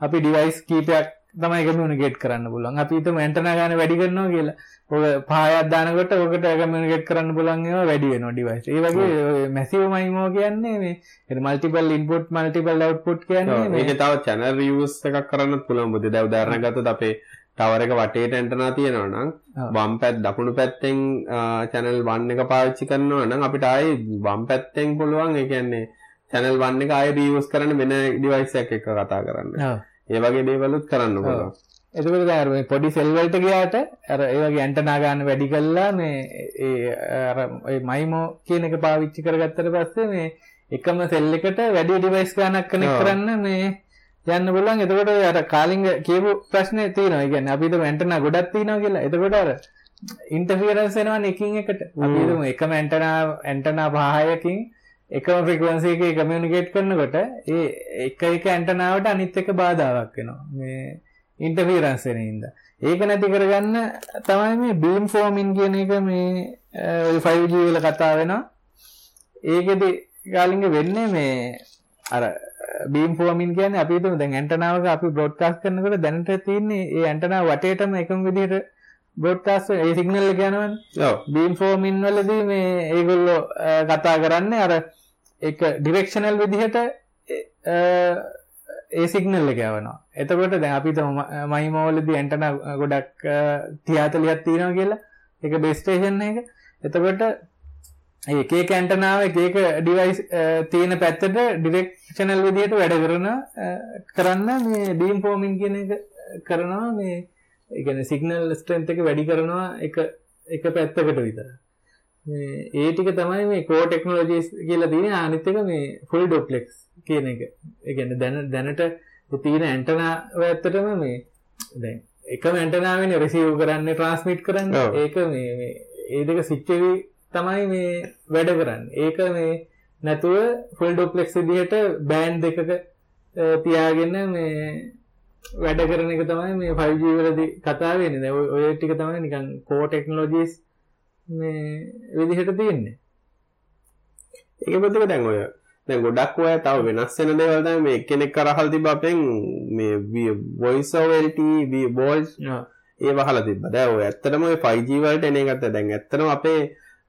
[SPEAKER 2] අපි ඩිවයිස් කීපයක් තමයි කමියුනිකේට් කරන්න පුළුවන්. අපි හිතමු ඇන්ටනා ගාන වැඩි කරනවා කියලා. ඔය පහයක් දානකොට ඔකට කමියුනිකේට් කරන්න පුළුවන් ඒවා වැඩි වෙනවා ඩිවයිස්. ඒ වගේ මැසිව් මයිමෝ කියන්නේ මේ මල්ටිපල් ඉන්පුට් මල්ටිපල් අවුට්පුට් කියන්නේ
[SPEAKER 1] මේක තව channel reviews එකක් කරන්න පුළුවන් බුද්ධ දැන් උදාහරණයක් ගත්තොත් අපේ ටවර් එක වටේට ඇන්ටනා තියෙනවා නම්. වම් පැත් දකුණු පැත්තෙන් channel 1 එක පාවිච්චි කරනවා නම් අපිට ආයේ වම් පැත්තෙන් පුළුවන් ඒ කියන්නේ channel 1 එක ආයේ reuse කරන්න වෙන device එකක් එක්ක කතා කරන්න. ඒ වගේ දේවලුත් කරන්න පුළුවන්.
[SPEAKER 2] එතකොට දැන් මේ පොඩි සෙල් වලට ගියාට අර ඒ වගේ ඇන්ටනා ගන්න වැඩි කළා මේ ඒ අර ඒ මයිමෝ කියන එක පාවිච්චි කරගත්තට පස්සේ මේ එකම සෙල් එකට වැඩි ඩිවයිස් ගානක් කනෙක්ට්. කරන්න මේ යන්න පුළුවන් එතකොට අර කාලින්ග කියපු ප්‍රශ්නේ තියෙනවා. ඒ කියන්නේ අපි හිතමු ඇන්ටනා ගොඩක් තියෙනවා කියලා. එතකොට අර ඉන්ටර්ෆියරන්ස් එනවනේ එකින් එකට. අපි. හිතමු එකම ඇන්ටනා ඇන්ටනා පහයකින් එකම ෆ්‍රීකවන්සි එකේ කමියුනිකේට් කරනකොට ඒ එක එක ඇන්ටනාවට අනිත් එක බාධාවක් වෙනවා. මේ ඉන්ටර්ෆියරන්ස් වෙන හින්දා. ඒක නැති කරගන්න තමයි මේ බීම් ෆෝමින් කියන එක මේ ඔය 5G වල කතා වෙනවා. ඒකෙදි ගාලින්ග වෙන්නේ මේ අර බීම් ෆෝමින් කියන්නේ අපි හිතමු දැන් ඇන්ටනාවක අපි බ්‍රෝඩ්කාස්ට් කරනකොට දැනට තියෙන්නේ ඒ ඇන්ටනාව වටේටම එකම විදිහට බ්‍රෝඩ්කාස්ට් ඒ සිග්නල් එක යනවනේ.
[SPEAKER 1] ඔව්.
[SPEAKER 2] බීම් ෆෝමින් වලදී මේ ඒගොල්ලෝ කතා කරන්නේ අර එක ඩිරෙක්ෂනල් විදිහට අ, ඒ සිගනල් එක යවනවා. එතකොට දැන් අපිත මයිමෝලද ඇන්ටන ගොඩක් තියාතලියත් තියෙනවා කියලා. එක. බෙස්ටේෂන් එක එතකොට ඒකේ කැන්ටනාව එකක ඩිවයිස් තියෙන පැත්තට ඩිරෙක්ෂනල් විදියට වැඩ කරන කරන්න මේ බීම් ෆෝමින් කියන එක කරනවා. මේ එකන සිගනල් ස්ට්‍රන්ත එක වැඩි කරනවා එක එක පැත්තකට විතර. මේ ඒ ටික තමයි මේ කෝ ටෙක්නෝලජීස් කියලා තියෙන අනිත් එක මේ ෆුල් ඩොප්ලෙක්ස් කියන එක ඒ කියන්නේ දැන දැනට තියෙන ඇන්ටනාව ඇත්තටම මේ දැන් එකම ඇන්ටනාවෙන් රිසීව් කරන්න ට්‍රාන්ස්මිට් කරන්න. ඒක මේ මේ ඒ දෙක ස්විච් වෙවි තමයි මේ වැඩ කරන්න ඒක මේ නැතුව ෆුල් ඩොප්ලෙක්ස් විදිහට බෑන්ඩ් දෙකක තියාගෙන මේ වැඩ කරන එක තමයි මේ 5G වලදී කතා වෙන්නේ. දැන් ඔය- ටික තමයි නිකන් කෝ ටෙක්නොලොජිස් මේ විදිහට තියෙන්නේ.
[SPEAKER 1] ඒක පොතක දැන් ඔය දැන් ගොඩක් ඔය තව වෙනස් වෙන දේවල් තමයි මේ එක්කෙනෙක් කරහල් තිබ්බ අපෙන් මේ වොයිස් ඕවර් LTE වෝයිස් ඒ වහලා තිබ්බ. දැන් ඔය ඇත්තටම ඔය 5G වලට එන එකත් දැන් ඇත්තටම අපේ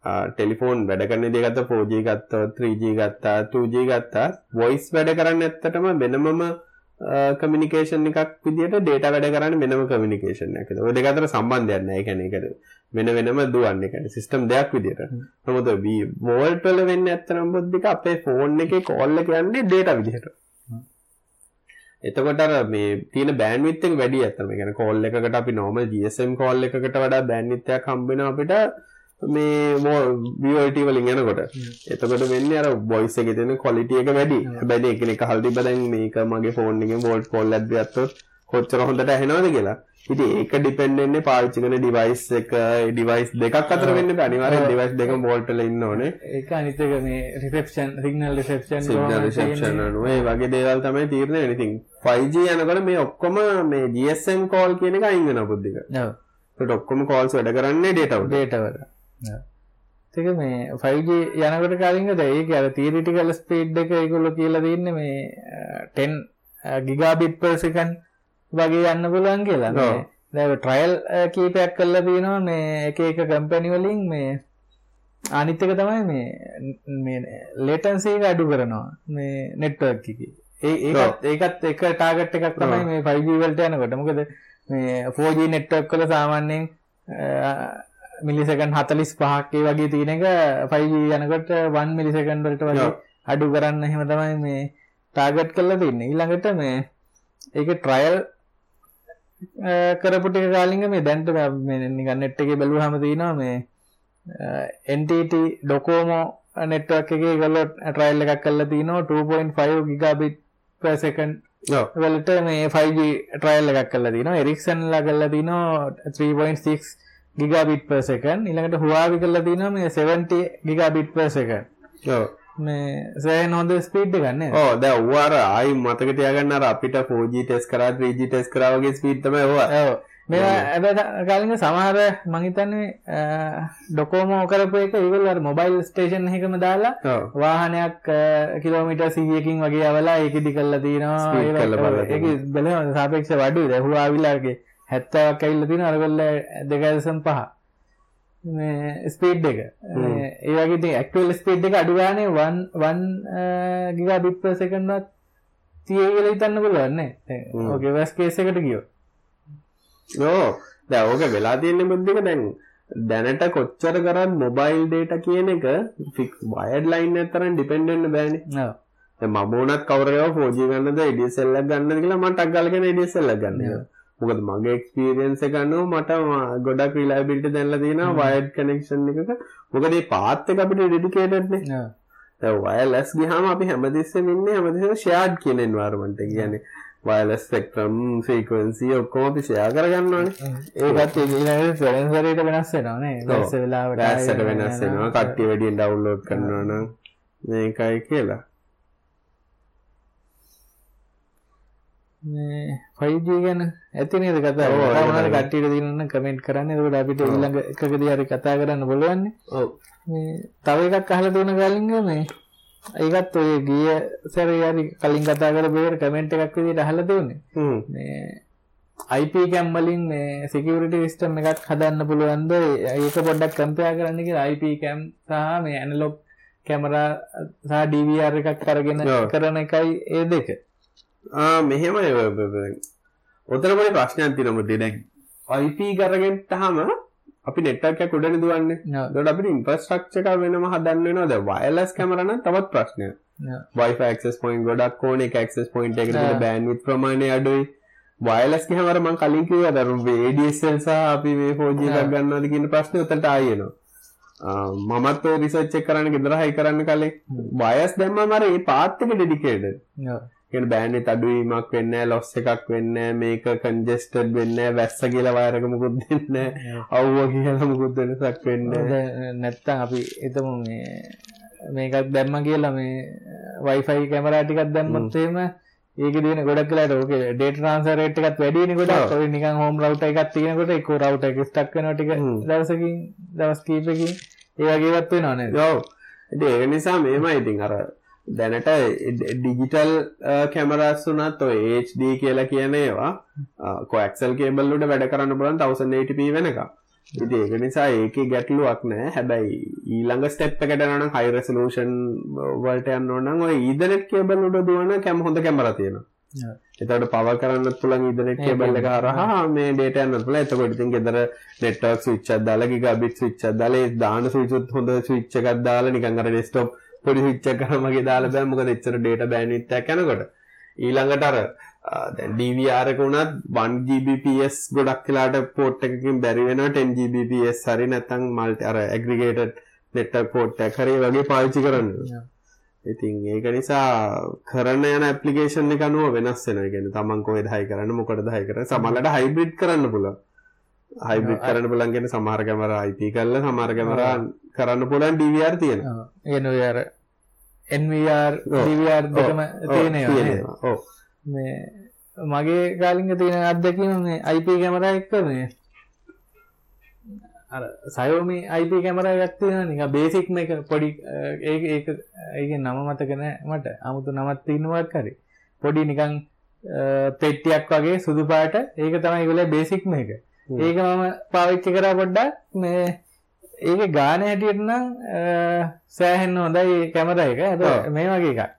[SPEAKER 1] ටෙලිෆෝන් වැඩ කරන දේ ගත්තා 4G ගත්තා 3G ගත්තා 2G ගත්තා වොයිස් වැඩ කරන්න ඇත්තටම වෙනමම කමියනිකේෂන් එකක් විදිහට data වැඩ කරන්න වෙනම කමියනිකේෂන් එකක්. ඔය දෙක අතර සම්බන්ධයක් නැහැ. ඒ කියන්නේ ඒකට වෙන වෙනම දුවන්නේ. ඒ කියන්නේ සිස්ටම් දෙයක් විදිහට. නමුත් ඔය වෝල්ට් වල වෙන්නේ ඇත්තටම බුද්ධික අපේ ෆෝන් එකේ කෝල් එක යන්නේ data විදිහට. එතකොට අර මේ තියෙන බෑන්ඩ්විඩ්ත් එක වැඩි ඇත්තටම. ඒ කියන්නේ කෝල් එකකට අපි normal GSM කෝල් එකකට වඩා බෑන්ඩ්විඩ්ත් එකක් හම්බ වෙනවා අපිට මේ VoLT වලින් යනකොට. එතකොට වෙන්නේ අර voice එකේ තියෙන quality එක වැඩි. හැබැයි ඒක කෙනෙක් අහලා තිබ්බ දැන් මේක මගේ ෆෝන් එකෙන් volt call එකක් ගත්තොත් කොච්චර හොඳට ඇහෙනවද කියලා. ඉතින් ඒක ඩිපෙන්ඩ් වෙන්නේ පාවිච්චි කරන device එක device දෙකක් අතර වෙන්නේ බෑ. අනිවාර්යෙන් device දෙකම volt වල ඉන්න ඕනේ.
[SPEAKER 2] ඒක අනිත් එක මේ reception signal reception
[SPEAKER 1] signal reception අනුව ඒ වගේ දේවල් තමයි තීරණය වෙන්නේ. ඉතින් 5G යනකොට මේ ඔක්කොම මේ GSM call කියන එක අයින් වෙනවා බුද්ධික.
[SPEAKER 2] ඔව්
[SPEAKER 1] ඒකට ඔක්කොම calls වැඩ කරන්නේ data වල.
[SPEAKER 2] ඩේටා වල. ඒක මේ 5G යනකොට කලින්ද ඒක අර තියරිටිකල් ස්පීඩ් එක ඒගොල්ලෝ කියලා දෙන්නේ මේ අ, 10 ගිගාබිට් per second වගේ යන්න පුළුවන් කියලා. දැන් ට්‍රයල් කීපයක් කරලා තියෙනවා මේ එක එක කම්පැනි වලින් මේ අනිත් එක තමයි මේ මේ latency එක අඩු කරනවා මේ network එකේ. ඒ ඒකත් ඒකත් එක ටාගට් එකක් තමයි. මේ 5G වලට යනකොට. මොකද මේ 4G network වල සාමාන්‍යයෙන් මිලිසකන් 45ක් ඒ වගේ තියෙන එක 5G යනකොට 1 මිලිසකන්ඩ් වලට වගේ. අඩු කරන්න එහෙම තමයි මේ ටාගට් කරලා තින්නේ. ඊළඟට මේ ඒක ට්‍රයල් කරපු ටික කාලින්ග මේ දැන්ට නිකන් නෙට් එකේ බැලුවාම තියෙනවා මේ NTT Docomo network එකේ ඒගොල්ලෝ ට්‍රයල් එකක් කරලා තිනවා 2.5 gigabit per second. වලට මේ 5G ට්‍රයල් එකක් කරලා තිනවා එරික්සන් ලා කරලා තිනවා 3.6 ගිගාබිට් per second ඊළඟට Huawei කරලා තිනවා මේ 70 ගිගාබිට් per second
[SPEAKER 1] ඔව්.
[SPEAKER 2] මේ සෑහෙන හොඳ ස්පීඩ් නේද?
[SPEAKER 1] ඕ දැ වාර ආයි මතක තියාගන්න අපිට 4G ටෙස් කරා 3G ටෙස් කරා වගේ ස්පීඩ් තමයි ඕවා
[SPEAKER 2] ඔව්. මේ ඇබ කලින් සමහර මං හිතන්නේ ඩොකෝමෝ කරපු එක අර මොබයිල් ස්ටේෂන් එකකම දාලා. වාහනයක් කිලෝමීටර් 100කින් වගේ අවලා ඒකෙදි කරලා තියෙනවා බලන සාපේක්ෂ වඩුයි දැන් හුවාවිලාගේ 70ක් ඇවිල්ලා තියෙනවා අරගොල්ල 2.5 මේ ස්පීඩ් එක. ඒ වගේ ඉතින් ඇක්චුවල් ස්පීඩ් එක අඩු ගානේ 1 1 ගිගාබිට් per second වත් තියෙයි කියලා හිතන්න පුළුවන් නේ. ඕකේ වර්ස් කේස් එකට ගියොත්.
[SPEAKER 1] ඕ දැ ඕක වෙලා තියෙන්නේ බුද්ධික දැන් දැනට කොච්චර කරත් මොබයිල් ඩේට කියන එක ෆික් වයඩ් ලයින් ඇතරන් ඩිපෙන්ඩෙන්න්න බෑනි.
[SPEAKER 2] ඔව්.
[SPEAKER 1] මබනත් කවරයව ෆෝජී ගන්නද ඉඩියසෙල්ල ගන්න කියලා මට අක්ගලගෙන ඉඩියසෙල්ල ගන්න මොකද මගේ එක්ස්පීරියන්ස ගන්නුව මට ම- ගොඩක් රිලාබිල්ට දැල්ල තියෙන වයඩ් කනෙක්ෂන් එකක. මොකදේ පාත්ත අපිට ඩිඩිකේටත්නේ
[SPEAKER 2] ඔව්
[SPEAKER 1] වයලස් ගහම අපි හැමතිස්සම ඉන්න හැමතිස ෂයාඩ් කියනෙන් වාර්මට කියන වයලස් ෙක්ට්‍රම් ෆ්‍රීකවන්සිය ඔක්කොම අපි ෂයා කරගන්නවානේ.
[SPEAKER 2] ඒකත් ඊළඟට සරෙන්සරයට වෙනස් වෙනවා නේ. වැස්ස වෙලාවට
[SPEAKER 1] වෙනස් වෙනවා. කට්ටිය වැඩියෙන් ඩවුන්ලෝඩ් කරනවා නම් මේකයි කියලා
[SPEAKER 2] මේ 5G ගැන ඇති නේද කතා
[SPEAKER 1] ඔව්, තමයි.
[SPEAKER 2] කට්ටියට දිනන්න කමෙන්ට් කරන්න. එතකොට අපිට. ඊළඟ එකකදී හරි කතා කරන්න බලවන්නේ.
[SPEAKER 1] ඔව්.
[SPEAKER 2] මේ තව එකක් අහලා දුන කලින්ග මේ ඒකත් ඔය ගිය සැරේ හරි කලින් කතා කරපු එකට කමෙන්ට් එකක් විදිහට අහලා දුන්නේ. මේ IP කැම් වලින් මේ සිකියුරිටි සිස්ටම් එකක් හදන්න පුළුවන්ද? ඒක පොඩ්ඩක් කම්පෙයාර් කරන්න කියලා IP කැම් සහ මේ ඇනලොග් කැමරා සහ DVR එකක් අරගෙන. කරන එකයි ඒ දෙක
[SPEAKER 1] මෙහෙම ඔතරපට ප්‍රශ්නයන් තිනමුදේ දැන්? IP කරගෙන් තහම අපි නෙට්ටක් කොඩන දුවන්නේ දොට අපිට ඉන්පස්ට්‍රක්ෂක වෙනම හදන්න වෙනද වයලස් කැමරන තවත් ප්‍රශ්නය වයිෆක්ස් පොයින් ගොඩක් කෝන ක්ස් පොයින්ට එකට බෑන්විත් ප්‍රමාණය අඩුයි. වයලස් කහමරම කලින්කිව දරු වේඩියසල්සා අපි මේ පෝජීලක් ගන්නද කියන ප්‍රශ්න උතට ආයනවා මමත් රිසච්ච කරන්න ගෙදරහයි කරන්න කලේ. වයස් දැම්ම මර ඒ පාත්තක ඩෙඩිකේඩ බෑනි තඩුවීමක් වෙන්න ලොස්ස එකක් වෙන්න මේක කන්ජෙස්ටඩ් වෙන්න වැස්ස කියල වායරක මුකුත් දෙන්න අව්ව කියල මුකුත් වෙනසක් වෙන්න
[SPEAKER 2] නැත්තං අපි එතමු මේ මේකත් දැම්ම කියලා මේ වයිෆයි කැමරාටිකත් දැම්මත්තේම ඒක දින ගොඩක් කලාට ඕක. ඩේට රන්සරේට් එකත් වැඩිනි ගොඩ ඔය නිකන් හෝම් රවුට එකක් තියෙනකොට එක රවුට එක ස්ටක් වෙන ටික දවසකින් දවස් කීපකින්. ඒ වගේවත් වෙනවනේ
[SPEAKER 1] යව් ඒ නිසා මේම ඉතින් අර දැනට ඩිජිටල් කැමරස් වනත් HD කියලා කියන ඒවා කොක්සල් කේබල්ලට වැඩ කරන්න පුලන් 1080p වෙනක ඉති ඒක නිසා ඒක ගැටලුවක් නෑ. හැබැයි ඊළඟ ස්ටෙප් එකට යන හයි රෙසලූෂන් වලට යන්න ඕනම් ඔය ඊදනෙට් කේබල් උඩ දුවන කැම හොඳ කැමරා තියෙනවා. එතකොට පව කරන්න පුළන් ඉදනෙට් කේබල් එක හරහා මේ ඩේටා යන්න පුළුවන්. එතකොට ඉතින් ගෙදර නෙට්වර්ක් ස්විච් එකක් දාලා ගිගාබිට් ස්විච් එකක් දාලා දාන ස්විච් උත් හොඳ ස්විච් එකක් දාලා නිකන් අර ඩෙස්ක්ටොප් පොඩි ස්විච් එකක් මගේ දාලා බෑ මොකද එච්චර ඩේටා බෑන්ඩ්විඩ්ත් එකක් යනකොට ඊළඟට අර දැන් DVR එක උනත් 1 Gbps ගොඩක් වෙලාට පෝට් එකකින් බැරි වෙනවා 10 Gbps හරි නැත්නම් මල්ටි අර ඇග්‍රිගේටඩ් නෙට්වර්ක් පෝට් එකක් හරි වගේ පාවිච්චි කරන්න. ඉතින් ඒක නිසා කරන්න යන ඇප්ලිකේෂන් එක අනුව වෙනස් වෙනවා. කියන්නේ තමන් කොහෙද හයි කරන්න මොකටද හයි කරන්නේ. සමහරවිට හයිබ්‍රිඩ් කරන්න පුළුවන්. හයිබ්‍රිඩ් කරන්න කියන්නේ සමහර කැමරා IP කරලා සමහර කැමරා කරන්න පුළුවන් DVR තියෙනවා.
[SPEAKER 2] එන ඔය අර NVR DVR දෙකම තියෙනවා.
[SPEAKER 1] ඔව්.
[SPEAKER 2] මේ මගේ කාලින්ග තියෙන අත්දැකීම මේ IP කැමරා එක්ක මේ අර සයෝමි IP කැමරා එකක් තියෙනවා නිකන් බේසික් මේක පොඩි ඒක ඒක ඒකේ නම මතක නෑ මට. 아무තු නමක් තියෙනවක් හරි. පොඩි නිකන් පෙට්ටියක් වගේ සුදු පාට. ඒක තමයි ඒගොල්ලෝ බේසික් මේක ඒක මම පාවිච්චි කරා පොඩ්ඩක්. මේ ඒක ගාන හැටියට නම් සෑහෙන්න හොඳයි කැමරා එක. හැබැයි මේ වගේ එකක්.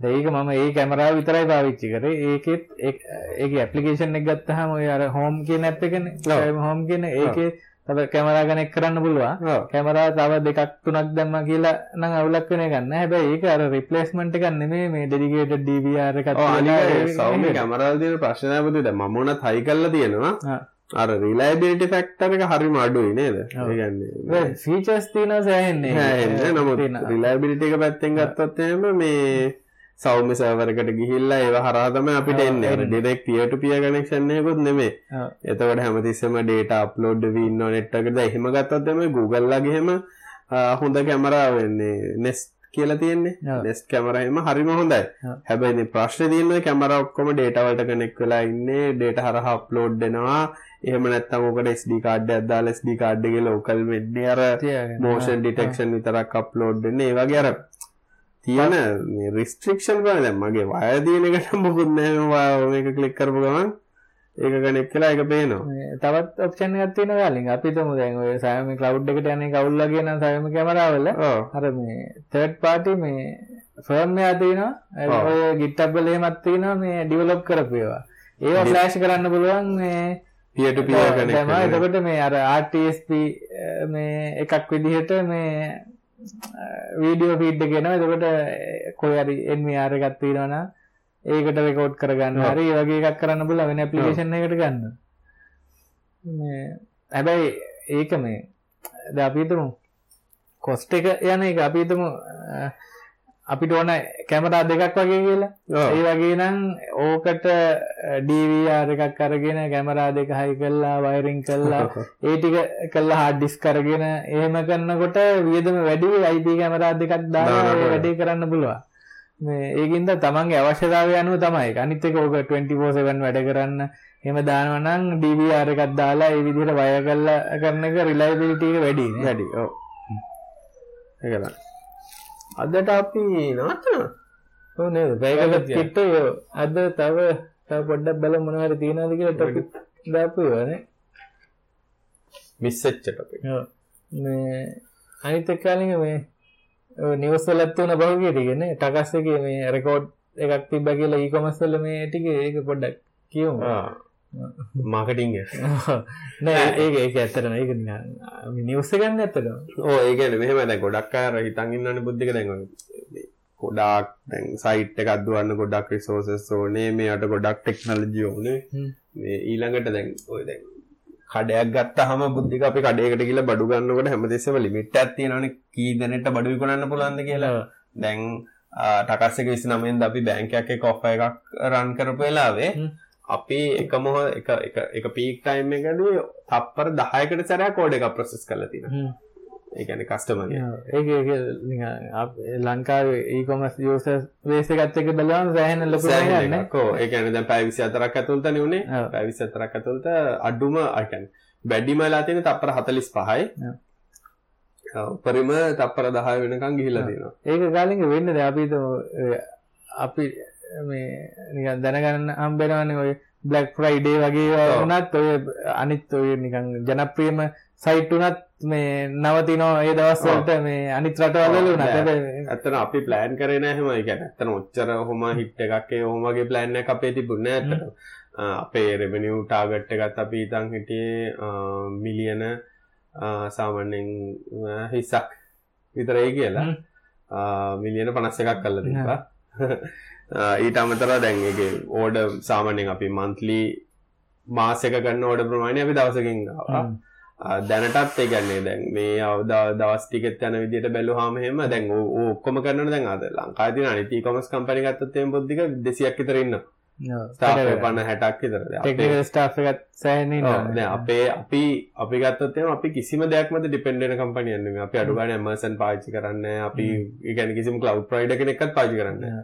[SPEAKER 2] ඒක මම ඒ කැමරාව විතරයි පාවිච්චි කරේ. ඒකෙත් ඒක ඇප්ලිකේෂන් එක ගත්තහම ඔය අර හෝම් කියන ඇප් එකනේ. හෝම් කියන ඒකේ තව කැමරා කනෙක් කරන්න පුළුවන්. කැමරා තව දෙකක් තුනක් දැම්ම කියලා නම් අවුලක් වෙන ගන්න හැබැයි ඒක අර රිප්ලේස්මන්ට් එකක් නෙමෙයි මේ ඩෙඩිකේටඩ් DVR එකක්
[SPEAKER 1] සෞම්‍ය කැමරාවල තියෙන ප්‍රශ්නය පුතේ දැන් මම උනත් හයි කරලා තියෙනවා අර රිලයිබිලිටි ෆැක්ටර් එක හරිම අඩුයි නේද ඒ කියන්නේ
[SPEAKER 2] ෆීචර්ස් තියෙනවා සෑහෙන්නේ
[SPEAKER 1] නමුත් රිලයිබිලිටි එක පැත්තෙන් ගත්තොත් එහෙම මේ සෞම්‍ය සර්වරකට ගිහිල්ලා ඒව හරහා තමයි අපිට එන්නේ. අර direct peer to peer connection එකකුත් නෙමෙයි. එතකොට හැමතිස්සෙම data upload වෙවි ඉන්නව net එකකට. එහෙම ගත්තොත් තමයි Google ලගේ එහෙම හොඳ කැමරා වෙන්නේ. Nest කියලා තියෙන්නේ. Nest කැමරා එහෙම හරිම හොඳයි. හැබැයි ප්‍රශ්නේ තියෙන්නේ කැමරා ඔක්කොම data වලට connect වෙලා ඉන්නේ. data හරහා upload වෙනවා. එහෙම නැත්නම් ඕකට SD කාඩ් එකක් දාලා SD කාඩ් එකේ local වෙන්නේ අර motion detection විතරක් upload වෙන්නේ. ඒ වගේ අර තියෙන රිස්ට්‍රික්ෂන් බල දැන් මගේ වය තියෙන එකට මොකුත් නැහැ. මේක ක්ලික් කරපු ගමන් ඒක කනෙක්ට් කළා ඒක පේනවා.
[SPEAKER 2] තවත් ඔප්ෂන් එකක් තියෙනවා යාලින්. අපි හිතමු දැන් ඔය Xiaomi cloud එකට යන්නේ කවුල් වගේ නම් Xiaomi කැමරාවල අර මේ third party මේ ෆර්ම්වෙයා තියෙනවා. ඔය GitHub වල එහෙමත් තියෙනවා මේ ඩෙවලොප් කරපු ඒවා. ඒවා ෆ්ලෑෂ් කරන්න පුළුවන් මේ
[SPEAKER 1] to peer
[SPEAKER 2] කනෙක්ට් එතකොට මේ අර RTSP මේ එකක් විදිහට මේ වීඩියෝ ෆීඩ් එක එනවා. එතකොට කොයි හරි NVR එකක් තියෙනවා ඒකට රෙකෝඩ් කරගන්න. හරි ඒ වගේ එකක් කරන්න පුළුවන්. වෙන ඇප්ලිකේෂන් එකකට ගන්න. මේ හැබැයි ඒක මේ දැන් අපි හිතමු කොස්ට් එක යන එක. අපි හිතමු අපිට ඕන කැමරා දෙකක් වගේ කියලා. ඒ වගේ නම් ඕකට DVR එකක් අරගෙන කැමරා දෙක හයි කළා වයරින් කළා. ඒ ටික කළා හાર્ඩ් ඩිස්ක් අරගෙන. එහෙම කරනකොට වියදම වැඩි IP කැමරා දෙකක් දාලා වැඩේ කරන්න පුළුවන්. මේ ඒකින්ද තමන්ගේ අවශ්‍යතාවය අනුව තමයි. අනිත් එක ඕක 24/7 වැඩ කරන්න. එහෙම දානවා නම් DVR එකක් දාලා ඒ විදිහට වයර් කරලා කරන එක රිලයබිලිටි එක වැඩි
[SPEAKER 1] වැඩි. ඔව්. ඒක තමයි අදට අපි නවත්තනවා
[SPEAKER 2] ඔව් නේද? පැයකට කිට්ට අද තව තව පොඩ්ඩක් බලමු මොනවා හරි තියෙනවද කියලා ටොපික් දාපු ඒවානේ
[SPEAKER 1] මිස් වෙච්ච ටොපික්
[SPEAKER 2] මේ අනිත් එක්කාලින් මේ නිවස් වලත් තියෙන බහුවිය ටිකනේ ටකස් එකේ මේ රෙකෝඩ් එකක් තිබ්බ කියලා ඊකොමස්වල මේ ටික ඒක පොඩ්ඩක් කියවම.
[SPEAKER 1] මාකටිං
[SPEAKER 2] නෑ ඒක ඒක ඇත්තරන ඒක නිවස්ස ගන්න ඇත්තටම.
[SPEAKER 1] ඕ ඒකන මෙහම දැ ගොඩක් අර හිතන් ඉන්නන බුද්ධික දැන් ගොඩක් දැන් සයිට් එකක් දුවන්න ගොඩක් රිසෝසස් ඕනේ. මේට ගොඩක් ටෙක්නලජි ඕනේ. මේ ඊළඟට දැන් ඔය දැන් කඩයක් ගත්ත හම බුද්ධික අපි කඩේකට කියලා බඩු ගන්නකොට හැමතිස්සම ලිමිට් ඇත්තියනන කී දැනට බඩු කරන්න පුළන්ද කියලා. දැන් ටකස්සක විසි නමෙන් අපි බැංකයක් කොෆ්ෆ එකක් රන් කරපු වෙලාවේ අපි එක මොහ එක එක එක පීක් ටයිම් එකදී තප්පර දහයකට සැරෑ කෝඩ එක ප්‍රසෙස් කල තින ඒගැන කස්ටමගේ
[SPEAKER 2] ඒ ලංකාව ඒකොමස් යෝස වේසකත්තක බලවන් සෑහන ලොකන්න
[SPEAKER 1] කෝ ඒකන දැ පැවිසි අතරක් ඇතුල්ත නිවුණේ පැවිසි අතරක් ඇතුල්ත අඩුම අකැන් බැඩිමලා තියෙන තප්පර හතලිස් පහයි. උපරිම තප්පර දහය වෙනකං ගිහිල්ලා තියෙනවා.
[SPEAKER 2] ඒක ගාලික වෙන්න ද අපිත අපි මේ දැනගන්න හම්බෙනවන්නේ ඔය බ්ලක් ෆ්‍රයිඩේ වගේ වනත් ඔය අනිත් ඔය නිකං ජනප්‍රියම සයිට් වනත් මේ නවතිනෝ ඒ දවස්වලට මේ අනිත් රටවල නත
[SPEAKER 1] ඇත්තන අපි ප්ලෑන් කරන හෙම එක ඇත්තන ඔච්චර හොම හිට් එකක්ේ හොමගේ ප්ලෑන්න අපේ තිබුණ ඇතට අපේ රෙබනිව් ටාගට්ට එකත් අපි ඉතන් හිටියේ මිලියන සාමන්‍යෙන් හිස්සක් විතරයි කියලා. මිලියන පනස්ස එකක් කල්ල තිබා ඊට අමතර දැන්ගේ ඕඩ සාමනෙන් අපි මන්ත්ලි මාසක ගන්න ඕඩ ප්‍රමාණය අපි දවසකින් දැනටත් ඒගන්නේ දැන් මේ අවදා දවස් ටිකෙත් යන විදිට බැලු හාමහෙම දැන් ඔක්කොම කරන්න දැන් අද ලංකාති අනිති කොමස් කම්පනි ගත්තේ බොද්ධික දෙසියක් විතරන්න පන්න හැටක්
[SPEAKER 2] ස්ටාගත් සෑන
[SPEAKER 1] අපේ අපි අපි ගත්තතම අපි කිසිම දෙයක්මත ඩිපෙන්ඩන කම්පනියන්න අපි අඩුගන එමසන් පාචි කරන්න අපි ඉගැන කිසිම කලව් ප්‍රයිඩ කෙනෙක්ත් පාචි කරන්න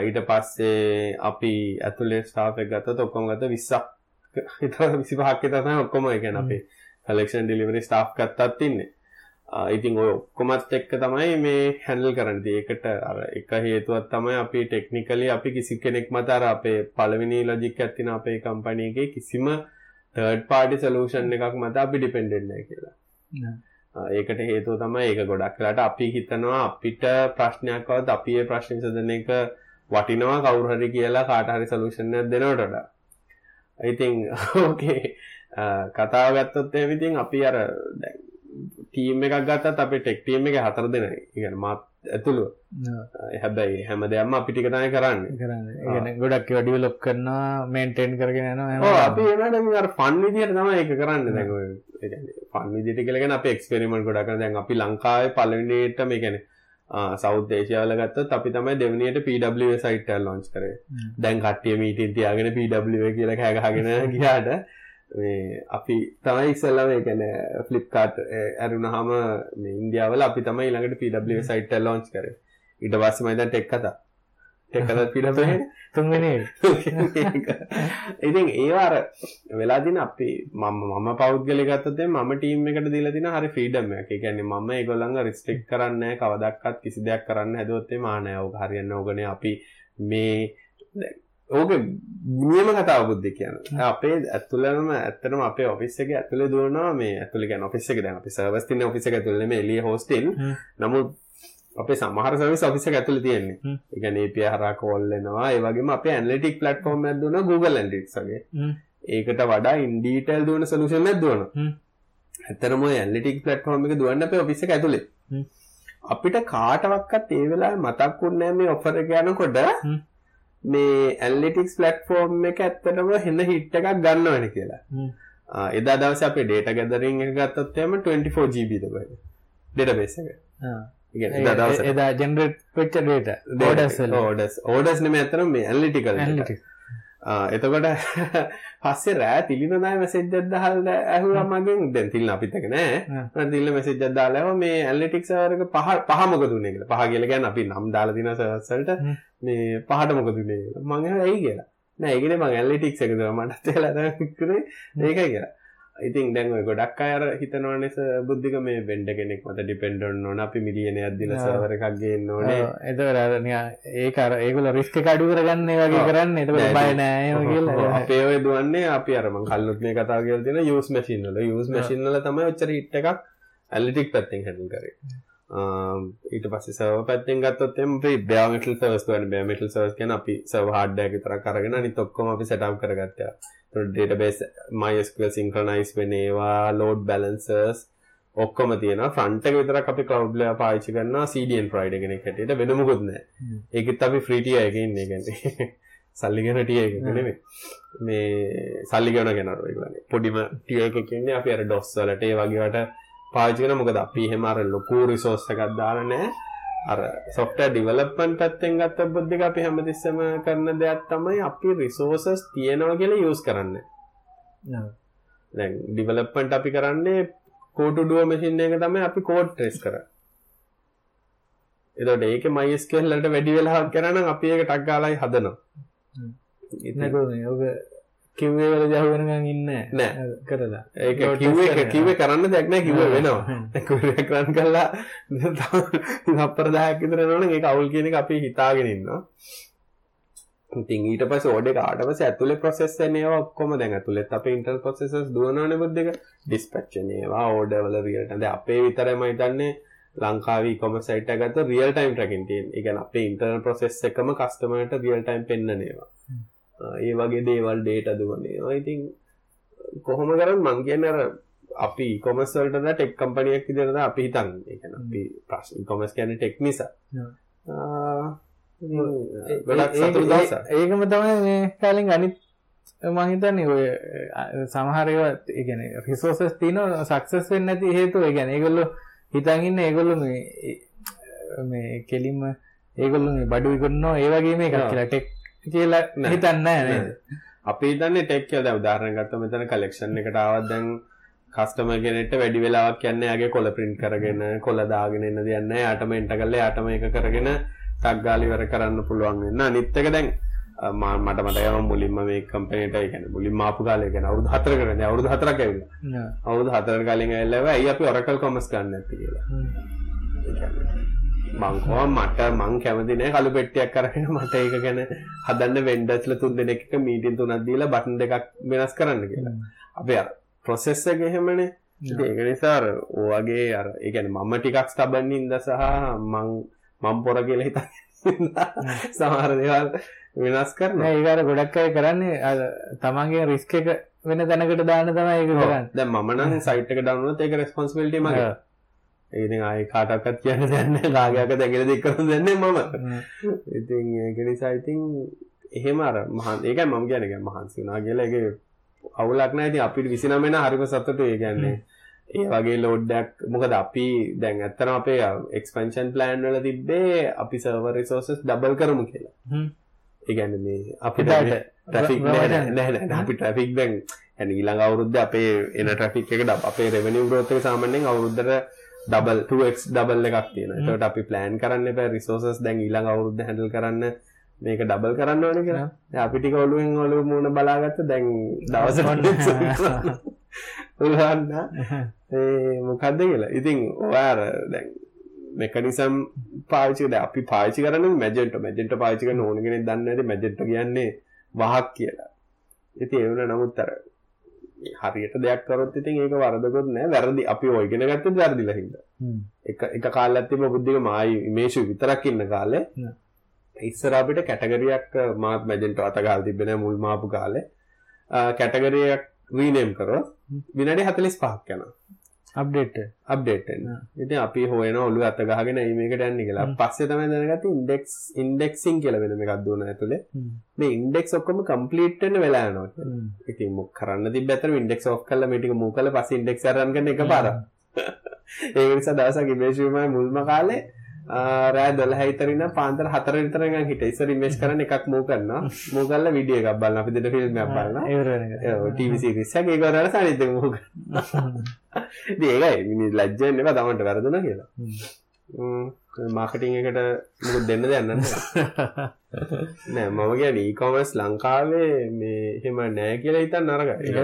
[SPEAKER 1] ඊට පස්සේ අපි ඇතුලේ ස්ටාෆ ගත ඔක්කොම ගත විස්සක්. හිත විසි පහක්ක තම ඔක්කොම එකන අපේ කලෙක්ෂන් ඩිලිවරි ස්ටාෆ් ගත්තත් තින්නේ ඉතින් ඔය ඔක්කොමත් එක්ක තමයි මේ හැන්ල් කරන්න. ඒකට අර එක හේතුවත් තමයි අපි ටෙක්නිකලි අපි කිසි කෙනෙක් මතර අපේ පළවෙනි ලොජික් ඇත්තින අපේ කම්පනයගේ කිසිම තර්ඩ් පාඩි සලූෂන් එකක් මත අපි ඩිපෙන්ඩෙන්න කියලා. ඒකට හේතුව තමයි ඒක ගොඩක් කලාට අපි හිතනවා අපිට ප්‍රශ්නයක්වත් අපේ ප්‍රශ්න සදන එක වටිනවා කවුරහරි කියලා කාටහරි සලූෂණයක් දෙනවටට ඉතිං ඕකේ කතාව ගත්තොත් එවිතින් අපි අර ටීම් එකක් ගත්තත් අපේ ටෙක්ටීම් එක හතර දෙන. ඉගෙන මත් ඇතුළු හැබැයි හැම දෙයක්ම අපිටිකතය කරන්න.
[SPEAKER 2] කරන්න. ගොඩක් වඩිය ලොක් කරනවා මේන්ටෙන් කරගෙන නවා
[SPEAKER 1] අපි ඒට ෆන් විදියට තම එක කරන්න. දැ ෆන් විදිට කලගෙන අප එක්ස්පෙරිමෙන්ට ගොඩක් දැන් අපි ලංකාවේ පලවිනට මේ ගැන සෞදේශයාල ගත්ත අපි තමයි දෙවනියට පW සයිට ලොන්ච් කරේ. දැන් කට්ටිය මීටින් තියාගෙන පW කියල හැගහගෙන ගියාට අපි තමයි ඉස්සල්ලම ගැන ෆලිප්කාට් ඇරුණ හම ඉන්දියාවල අපි තමයි ළඟට පW සයිට ලොන්ච් කර. ඉට පස්සමයිද ටෙක් කතා. ටෙක්කත පිට
[SPEAKER 2] තුන්ගෙන
[SPEAKER 1] ඉතින් ඒවාර වෙලාදින අපි මම මම පෞද්ගල ගත්තේ මම ටීම් එකට දිල දින හරි ෆීඩම් එක ගැන ම ගොල්ලඟ රිස්ටෙක් කරන්න කවදක්කත් කිසි දෙයක් කරන්න හැදවත්තේ මානයව හරියන්න ඕගන අපි මේ ඕක නියම කතාව බුද්ධ කියන අපේ ඇතුලම ඇත්තනම අපේ ඔෆිස්සක ඇතුළ දුවනවා මේ ඇතුළි ගැන ඔෆිස්සක දැන් අපි සර්වස්තින ඔෆිසක ඇතුළම එලිය හෝස්ටල් නමුත් අපේ සමහර සවිස් ඔෆිස ඇතුළ තියෙන්නේ. එක නේපිය හරා කෝල්ලෙනවා ඒවගේම අප ඇන්ලටික් පලට්ෆෝර්ම් ඇදන Google ඇන්ඩික්ගේ ඒකට වඩා ඉන්ඩීටල් දුවන සලූෂන් ඇදවන ඇතරම ඇන්ලිටික් පලට්ෆෝර්ම් එක දුවන්න අප ඔෆිස ඇතුළේ. අපිට කාටවක්කත් ඒ වෙලා මතක්කුන්නෑ මේ ඔෆර යනකොට මේ ඇල්ලිටික්ස් පලට්ෆෝර්ම් එක ඇත්තටම හෙන්න හිට්ට එකක් ගන්න වෙන කියලා එදා දවස අපේ ඩේට ගැදරින් ගත්තත්යම 24 ජීබි දබයි ඩෙට බේස එක.
[SPEAKER 2] එදා ජෙනරට් පච්ච ඩේට ෝඩස් ෝඩස් ෝඩස්
[SPEAKER 1] නම ඇතර මේ ඇල්ලිටිකල් එතකොට පස්සේ රෑ තිලිනදා මැසෙජ්ජත් දහල් ඇහුව මගෙන්. දැන් තිල්න අපිතක නෑ. තිල්ල මැසෙජ්ජත් දාලාව මේ ඇල්ලිටික්සවරක පහ පහමක දුන්නේ කියලා. පහ කියල ගැන අපි නම් දාලා දින සවස්සලට මේ පහට මොක දුන්නේ මං ඇයි? කියලා. නෑ ඒකන මං ඇල්ලිටික් එකද මටත් ලදකරේ ඒකයි කියලා ඉතින් දැන් ගොඩක් අයර හිතනවනෙස බුද්ධික මේ බෙන්ඩ කෙනෙක් මත ඩිපෙන්ඩන් ඕන. අපි මිලියන අදදින සවර එකක් ගන්න ඕනේ.
[SPEAKER 2] එතවරනය ඒකර ඒකුල රිස්ක කඩු කරගන්න වගේ කරන්න. එත බයනෑ කියලා.
[SPEAKER 1] අපේ ඔය දුවන්නේ අපි අරම කල්ලුත් මේ කතා කියල තින යස් මසින්නල යස් මසින්නල තමයි ඔච්චර හිට් එකක් ඇල්ලිටික් පැත්තිෙන් හැඩල් කරේ ඊට පස්සේ සර්වර් පැත්තෙන් ගත්තොත් එම් අපි bare metal servers කියන්නේ bare metal servers කියන්නේ අපි server hardware එක විතරක් අරගෙන අනිත් ඔක්කොම අපි setup කරගත්තා. ඒතකොට database MySQL synchronize වෙන ඒවා load balancers ඔක්කොම තියෙනවා ෆ්‍රන්ට් එක විතරක් අපි cloud layer පාවිච්චි කරනවා CDN provider කෙනෙක් හැටියට වෙන මොකුත් නැහැ. ඒකෙත් අපි free tier එකේ ඉන්නේ කියන්නේ. සල්ලි ගැන ටිය එක නෙමෙයි. මේ සල්ලි ගැන ගැනර ඒගොල්ලන්ගේ පොඩිම ටිය එකක් ඉන්නේ අපි අර DOS වලට ඒ වගේවට පාවිච්චි කරන මොකද අපි එහෙම අර ලොකු රිසෝස් එකක් දාලා නැහැ. අර software development පැත්තෙන් ගත්ත බුද්ධික අපි හැමතිස්සෙම කරන දෙයක් තමයි අපි resources තියෙනවා කියලා use කරන්නේ. දැන් development අපි කරන්නේ code to do machine එක තමයි අපි code trace කරන්නේ. එතකොට ඒකේ MySQL වලට වැඩි වෙලාවක් කරා නම් අපි ඒක ටක් ගාලායි හදනවා. ඉතින්
[SPEAKER 2] ඔක කිව්වේ වල ජහුවෙනකන් ඉන්න
[SPEAKER 1] නෑ.
[SPEAKER 2] කරලා
[SPEAKER 1] ඒක කිව්වේ කිව්වේ කරන්න දෙයක් නෑ කිව්වේ. වෙනවා. කුරියක් රන් කළා අපර 10ක් විතර යනවනම් ඒක අවුල් කියන එක අපි හිතාගෙන ඉන්නවා. ඉතින් ඊට පස්සේ ඕඩ් ආවට පස්සේ ඇතුලේ process වෙන ඒවා ඔක්කොම දැන් ඇතුලෙත් අපේ internal processes දුවනවනේ බුද්ධ එක dispatch වෙන ඒවා order වල real time දැන් අපේ විතරයි මම හිතන්නේ ලංකාවේ e-commerce site එක ගත්තොත් real time tracking තියෙන. ඒ කියන්නේ අපේ internal process එකම customer ට real time පෙන්නන ඒවා. ඒ වගේ දේවල් data දුවන. ඉතින් කොහොම කරත් මං කියන්නේ අර අපි e-commerce වලට දා ටෙක් කම්පැනි එකක් විදිහට අපි හිතන්නේ. ඒ කියන්නේ අපි ප්‍රශ්න e-commerce කියන්නේ ටෙක් නිසා.
[SPEAKER 2] ඒකම තමයි මේ කාලෙන් අනිත් මම හිතන්නේ ඔය සමහර ඒවා ඒ කියන්නේ රිසෝසස් තියෙනවා සක්සස් වෙන්නේ නැති හේතුව ඒ කියන්නේ ඒගොල්ලෝ හිතන් ඉන්නේ ඒගොල්ලෝ මේ මේ කෙලින්ම ඒගොල්ලෝ මේ බඩු විකුණනවා ඒ වගේ මේකක්. කියලා ටෙක් කියලා. හිතන්නේ?
[SPEAKER 1] අපි හිතන්නේ ටෙක් කියලා උදාහරණයක් ගත්තම මෙතන කලෙක්ෂන් එකට ආවත් දැන් කස්ටමර් කෙනෙක්ට වැඩි වෙලාවක් යන්නේ යාගේ කොළ print කරගෙන කොළ දාගෙන එන්න දෙයක් නැහැ යාටම එන්ට කරලා යාටම ඒක කරගෙන ටක් ගාලා ඉවර කරන්න පුළුවන් වෙන අනිත් එක දැන් මට මතකයි මම මුලින්ම මේ කම්පැනිට ඒ කියන්නේ මුලින්ම ආපු කාලේ කියන්නේ අවුරුදු 4කට දැන් අවුරුදු 4ක් ඇවිල්ලා
[SPEAKER 2] Yeah.
[SPEAKER 1] අවුරුදු 4කට කලින් ඇවිල්ලා ඇයි අපි Oracle Commerce ගන්න නැත්තේ කියලා. මං කෝ මට මං කැමති නෑ කළු පෙට්ටියක් අරගෙන මට ඒක ගැන හදන්න වෙන්ඩර්ස්ලා තුන් දෙනෙක් එක මීටින් තුනක් දීලා බටන් දෙකක් වෙනස් කරන්න කියලා. අපි අර ප්‍රොසෙස් එක එහෙමනේ. ඒක නිසා අර ඔයගේ අර ඒ කියන්නේ මම ටිකක් ස්ටබන් ඉඳ සහ මං මං පොර කියලා හිතන සමහර දේවල් වෙනස් කරනවා.
[SPEAKER 2] ඒක අර ගොඩක් අය කරන්නේ අර තමන්ගේ රිස්ක් එක වෙන තැනකට දාන්න තමයි ඒක කරන්නේ.
[SPEAKER 1] දැන් මම නම් සයිට් එක ඩවුන්ලෝඩ් ඒක රෙස්පොන්සිබිලිටි මගේ. ඒති ආය කාටක්කත් කියන්න දැන්න රාගයක්ක දැගෙන දෙක්කරු දෙන්නේ මම. ඉතින් ඒකනිසායිතින් එහෙම අර මහන් ඒක මම ගැනක මහන්සි වනා කියලා එක අවුලක්න ඇති අපිට විසිනමෙන හරිම සත්තට ඒ ගැන්නේ ඒ වගේ ලෝඩ්ඩක් මොකද අපි දැන් ඇත්තන අපේ එක්ස්පන්ෂන් ප්ලෑන් වල තිබ්බේ අපි සර්වර් රිසෝසස් ඩබල් කරමු කියලා. ඒගැන මේ අපිට ට්‍රෆික් නැ අපි ට්‍රෆික් දැන් ඇනි ඊළඟ අවුරුද්ධ අපේ එන ට්‍රෆික් එක අපේ රෙවැනි ග්‍රෝත්තක සාමන්‍යෙන් අවුරුද්ධර ඩබල් 2x ඩබල් එකක් තියෙනවා. ඒකට අපි ප්ලෑන් කරන්න එපා රිසෝසස් දැන් ඊළඟ අවුරුද්ද හැන්ඩල් කරන්න මේක ඩබල් කරන්න ඕනේ කියලා. දැන් අපි ටික ඔළුවෙන් ඔළුව මූණ බලාගත්ත දැන් දවසට උලහන්න ඒ මොකද්ද කියලා. ඉතින් ඔයාර දැන් මෙකනිසම් පාවිච්චි දැන් අපි පාවිච්චි කරන්නේ මැජෙන්ටෝ මැජෙන්ටෝ පාවිච්චි කරන ඕන කෙනෙක් දන්නේ නැති මැජෙන්ටෝ කියන්නේ වහක් කියලා. ඉතින් ඒ වුණා නමුත් අර හරියට දෙයක් කරොත් ඉතින් ඒක වරදකුත් නෑ. වැරදි. අපි ඔය ඉගෙන ගත්තත් වැරදිලා හින්දා. එක එක කාලයක් තිබ්බ බුද්ධික මායි මේෂු විතරක් ඉන්න කාලේ. ඉස්සර අපිට කැටගරියක් මාත් මැජෙන්ටෝ අත ගාලා තිබ්බේ නෑ මුල් මාපු කාලේ. කැටගරියක් රීනේම් කරොත් විනාඩි 45ක් යනවා
[SPEAKER 2] අප්ඩේට්
[SPEAKER 1] අප්ඩේට් වෙන්න. ඉතින් අපි හොයන ඔළුව අත ගහගෙන මේකට යන්නේ කියලා.
[SPEAKER 2] හ්ම්.
[SPEAKER 1] පස්සේ තමයි දැනගත්තේ ඉන්ඩෙක්ස් ඉන්ඩෙක්සින් කියලා වෙන එකක් දුවන ඇතුලේ. මේ ඉන්ඩෙක්ස් ඔක්කොම කම්ප්ලීට් වෙන්න වෙලා යනවා. කියලා. ඉතින් මොක කරන්න තිබ්බ ඇතර ඉන්ඩෙක්ස් ඔෆ් කරලා මේ ටික මූ කරලා පස්සේ ඉන්ඩෙක්ස් අරන් ගන්න එකපාරක්. ඒක නිසා දවසක් ඉමේජ්මයි මුල්ම කාලේ රෑ 12 විතර ඉඳන් පාන්දර 4 විතර නිකන් හිටියා. ඉස්සර ඉමේජ් කරන්න එකක් මූ කරනවා. මූ කරලා වීඩියෝ එකක් බලනවා. අපි දෙන්න ෆිල්ම් එකක් බලනවා.
[SPEAKER 2] ඒවර වෙන එක.
[SPEAKER 1] ඔව් ටීවී සීරීස් එකක් ඒක කරලා සානිත් එක මූ කරනවා. ඉතින් ඒකයි මිනිස් ලැජ්ජ වෙන්න එපා තමන්ට වැරදුනා කියලා. හ්ම් මාකටිං එකට මොකද දෙන්න නැහැ. නෑ මම කියන්නේ e-commerce ලංකාවේ මේ එහෙම නෑ කියලා හිතන්න නරකයි.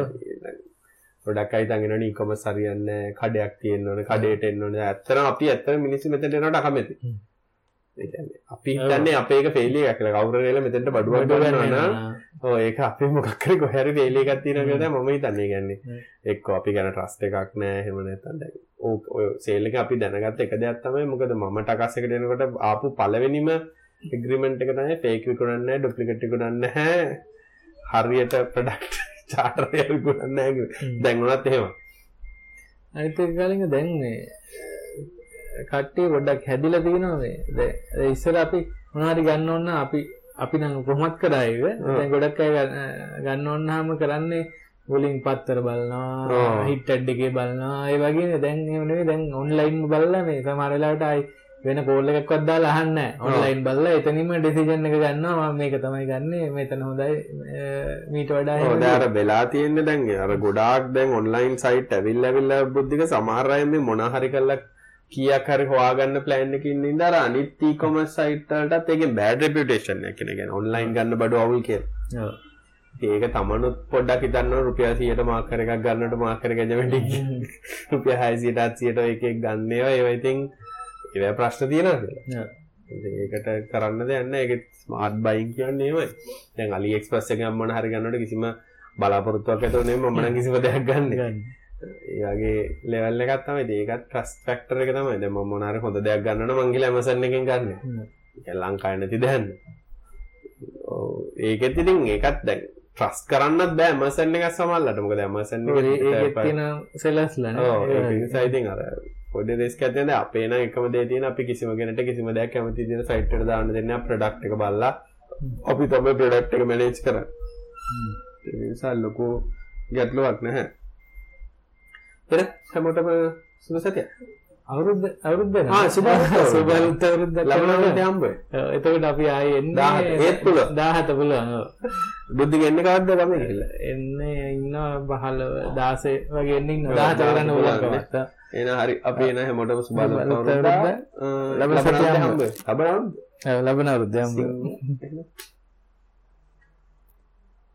[SPEAKER 1] ගොඩක් අය හිතන් ඉන්නවනේ e-commerce හරියන්නේ නෑ, කඩයක් තියෙන්න ඕනේ, කඩේට එන්න ඕනේ. ඇත්තටම අපි ඇත්තටම මිනිස්සු. ඒ කියන්නේ අපි හිතන්නේ අපේ එක ෆේලිය එකක් කියලා. කවුරු හරි මෙතෙන්ට බඩුවක් ගන්නවා නම් ඔව් ඒක අපේ මොකක් හරි කොහේ හරි ෆේලිය එකක් තියෙනවා කියලා තමයි මම හිතන්නේ. ඒ කියන්නේ එක්ක අපි ගැන ට්‍රස්ට් එකක් නැහැ. එහෙම නැත්නම් දැන් ඕක ඔය සේල් එක අපි දැනගත්ත එක දෙයක් තමයි. මොකද මම ටකස් එකට එනකොට ආපු පළවෙනිම එග්‍රීමන්ට් එක තමයි ෆේක් විකුණන්නේ නැහැ ඩුප්ලිකේට් විකුණන්නේ නැහැ. හරියට ප්‍රොඩක්ට් චාටර් එක විකුණන්නේ නැහැ කිව්වේ. දැන් උනත් එහෙම.
[SPEAKER 2] අනිත් එක කලින් දැන් මේ කට්ටිය පොඩ්ඩක් හැදිලා තියෙනවා මේ. ඉස්සර අපි මොනවාරි ගන්න ඕන නම් අපි අපි නම් කොහොමත් කරා ඒක. දැන් ගොඩක් අය ගන්න- ඕනහම කරන්නේ මුලින් පත්තර බලනවා. හිට් ඇඩ් එකේ බලනවා. ඒ වගේ දැන් එහෙම නෙවෙයි දැන් ඔන්ලයින් බලලා මේ සමහර වෙලාවට ආයි වෙන කෝල් එකක්වත් දාලා අහන්නේ ඔන්ලයින් බලලා එතනින්ම ඩිසිෂන් එක ගන්නවා. මම මේක තමයි ගන්නෙ. මෙතන හොඳයි. මීට වඩා
[SPEAKER 1] දැන් අර වෙලා තියෙන්නේ දැන් අර ගොඩාක් දැන් ඔන්ලයින් සයිට් ඇවිල්ලා ඇවිල්ලා බුද්ධික සමහර අය මේ මොන හරි කරලා කීයක් හරි හොයාගන්න ප්ලෑන් එකකින් ඉඳන් අර අනිත් e-commerce සයිට් වලටත් ඒකේ බෑඩ් රෙපියුටේෂන් එකක් කියන කියන්නේ. ඔන්ලයින් ගන්න බඩු අවුල් කියලා. ඒක තමනුත් පොඩ්ඩක් හිතන්න රුපියල් 100ට මාකර් එකක් ගන්නට මාකර් එක ගැජමෙන්ට් රුපියල් 600ට 700ට එක එක ගන්න ඒවා. ඒවා ඉතින් ඒවා ප්‍රශ්න තියෙනවා කියලා. ඒකට කරන්න නැහැ. ඒක ස්මාර්ට් බයින් කියන්නේ ඒවයි. දැන් අලි එක්ස්ප්‍රස් එකෙන් මොන හරි ගන්නකොට කිසිම බලාපොරොත්තුවක් ඇතුව නෙමෙයි මම නම් කිසිම දෙයක් ගන්නෙ. ඒ වගේ ලෙවල් එකක් තමයි. ඒකත් ට්‍රස්ට් ෆැක්ටර් එක තමයි. දැන් මම මොන හරි හොඳ දෙයක් ගන්න නම් මං ගිහලා Amazon එකෙන් ගන්න. ඒක ලංකාවේ නැති දෙයක්. ඔව් ඒකෙත් ඉතින් ඒකත් දැන් ට්‍රස්ට් කරන්නත් බෑ Amazon එක සමහරවිට. මොකද Amazon එක
[SPEAKER 2] තියෙන සෙලස්ලා නේ.
[SPEAKER 1] ඔව් ඒක. නිසා ඉතින් අර පොඩි රිස්ක් තියෙනවා. අපේ නම් එකම දේ තියෙන අපි කිසිම කෙනෙක්ට කිසිම දෙයක් කැමති විදිහට සයිට් එකට දාන්න දෙන්නේ නැහැ. ප්‍රොඩක්ට් එක බලලා අපි තමයි ප්‍රොඩක්ට් එක මැනේජ් කරන්නේ. ඒ නිසා ලොකු ගැටලුවක් නැහැ. එර හැමෝටම සුබ සතියක්.
[SPEAKER 2] අවුරුද්ද අවුරුද්ද නේ?
[SPEAKER 1] ආ, සුබ අවුරුද්ද.
[SPEAKER 2] සුබ අවුරුද්ද
[SPEAKER 1] ලබනවට හම්බ
[SPEAKER 2] එතකොට අපි ආයේ එන්නේ
[SPEAKER 1] 17 ඒත් පුළුවන්.
[SPEAKER 2] 17 පුළුවන් ඔව්.
[SPEAKER 1] බුද්ධි ගෙන්න කවද්ද ගමේ.
[SPEAKER 2] එන්නේ ඉන්නවා 15 16 වගේ එන්නේ
[SPEAKER 1] ඔව්,
[SPEAKER 2] 17 කරන්න
[SPEAKER 1] 17
[SPEAKER 2] පුළුවන්.
[SPEAKER 1] එන හරි අපි එන හැමෝටම සුබ
[SPEAKER 2] සුබ
[SPEAKER 1] අවුරුද්දක්.
[SPEAKER 2] අවුරුද්දක්.
[SPEAKER 1] අ,
[SPEAKER 2] ලබන සතිය
[SPEAKER 1] අවුරුද්ද
[SPEAKER 2] හම්බ.
[SPEAKER 1] ලබන අවුරුද්ද.
[SPEAKER 2] ඔව්, ලබන අවුරුද්ද හම්බ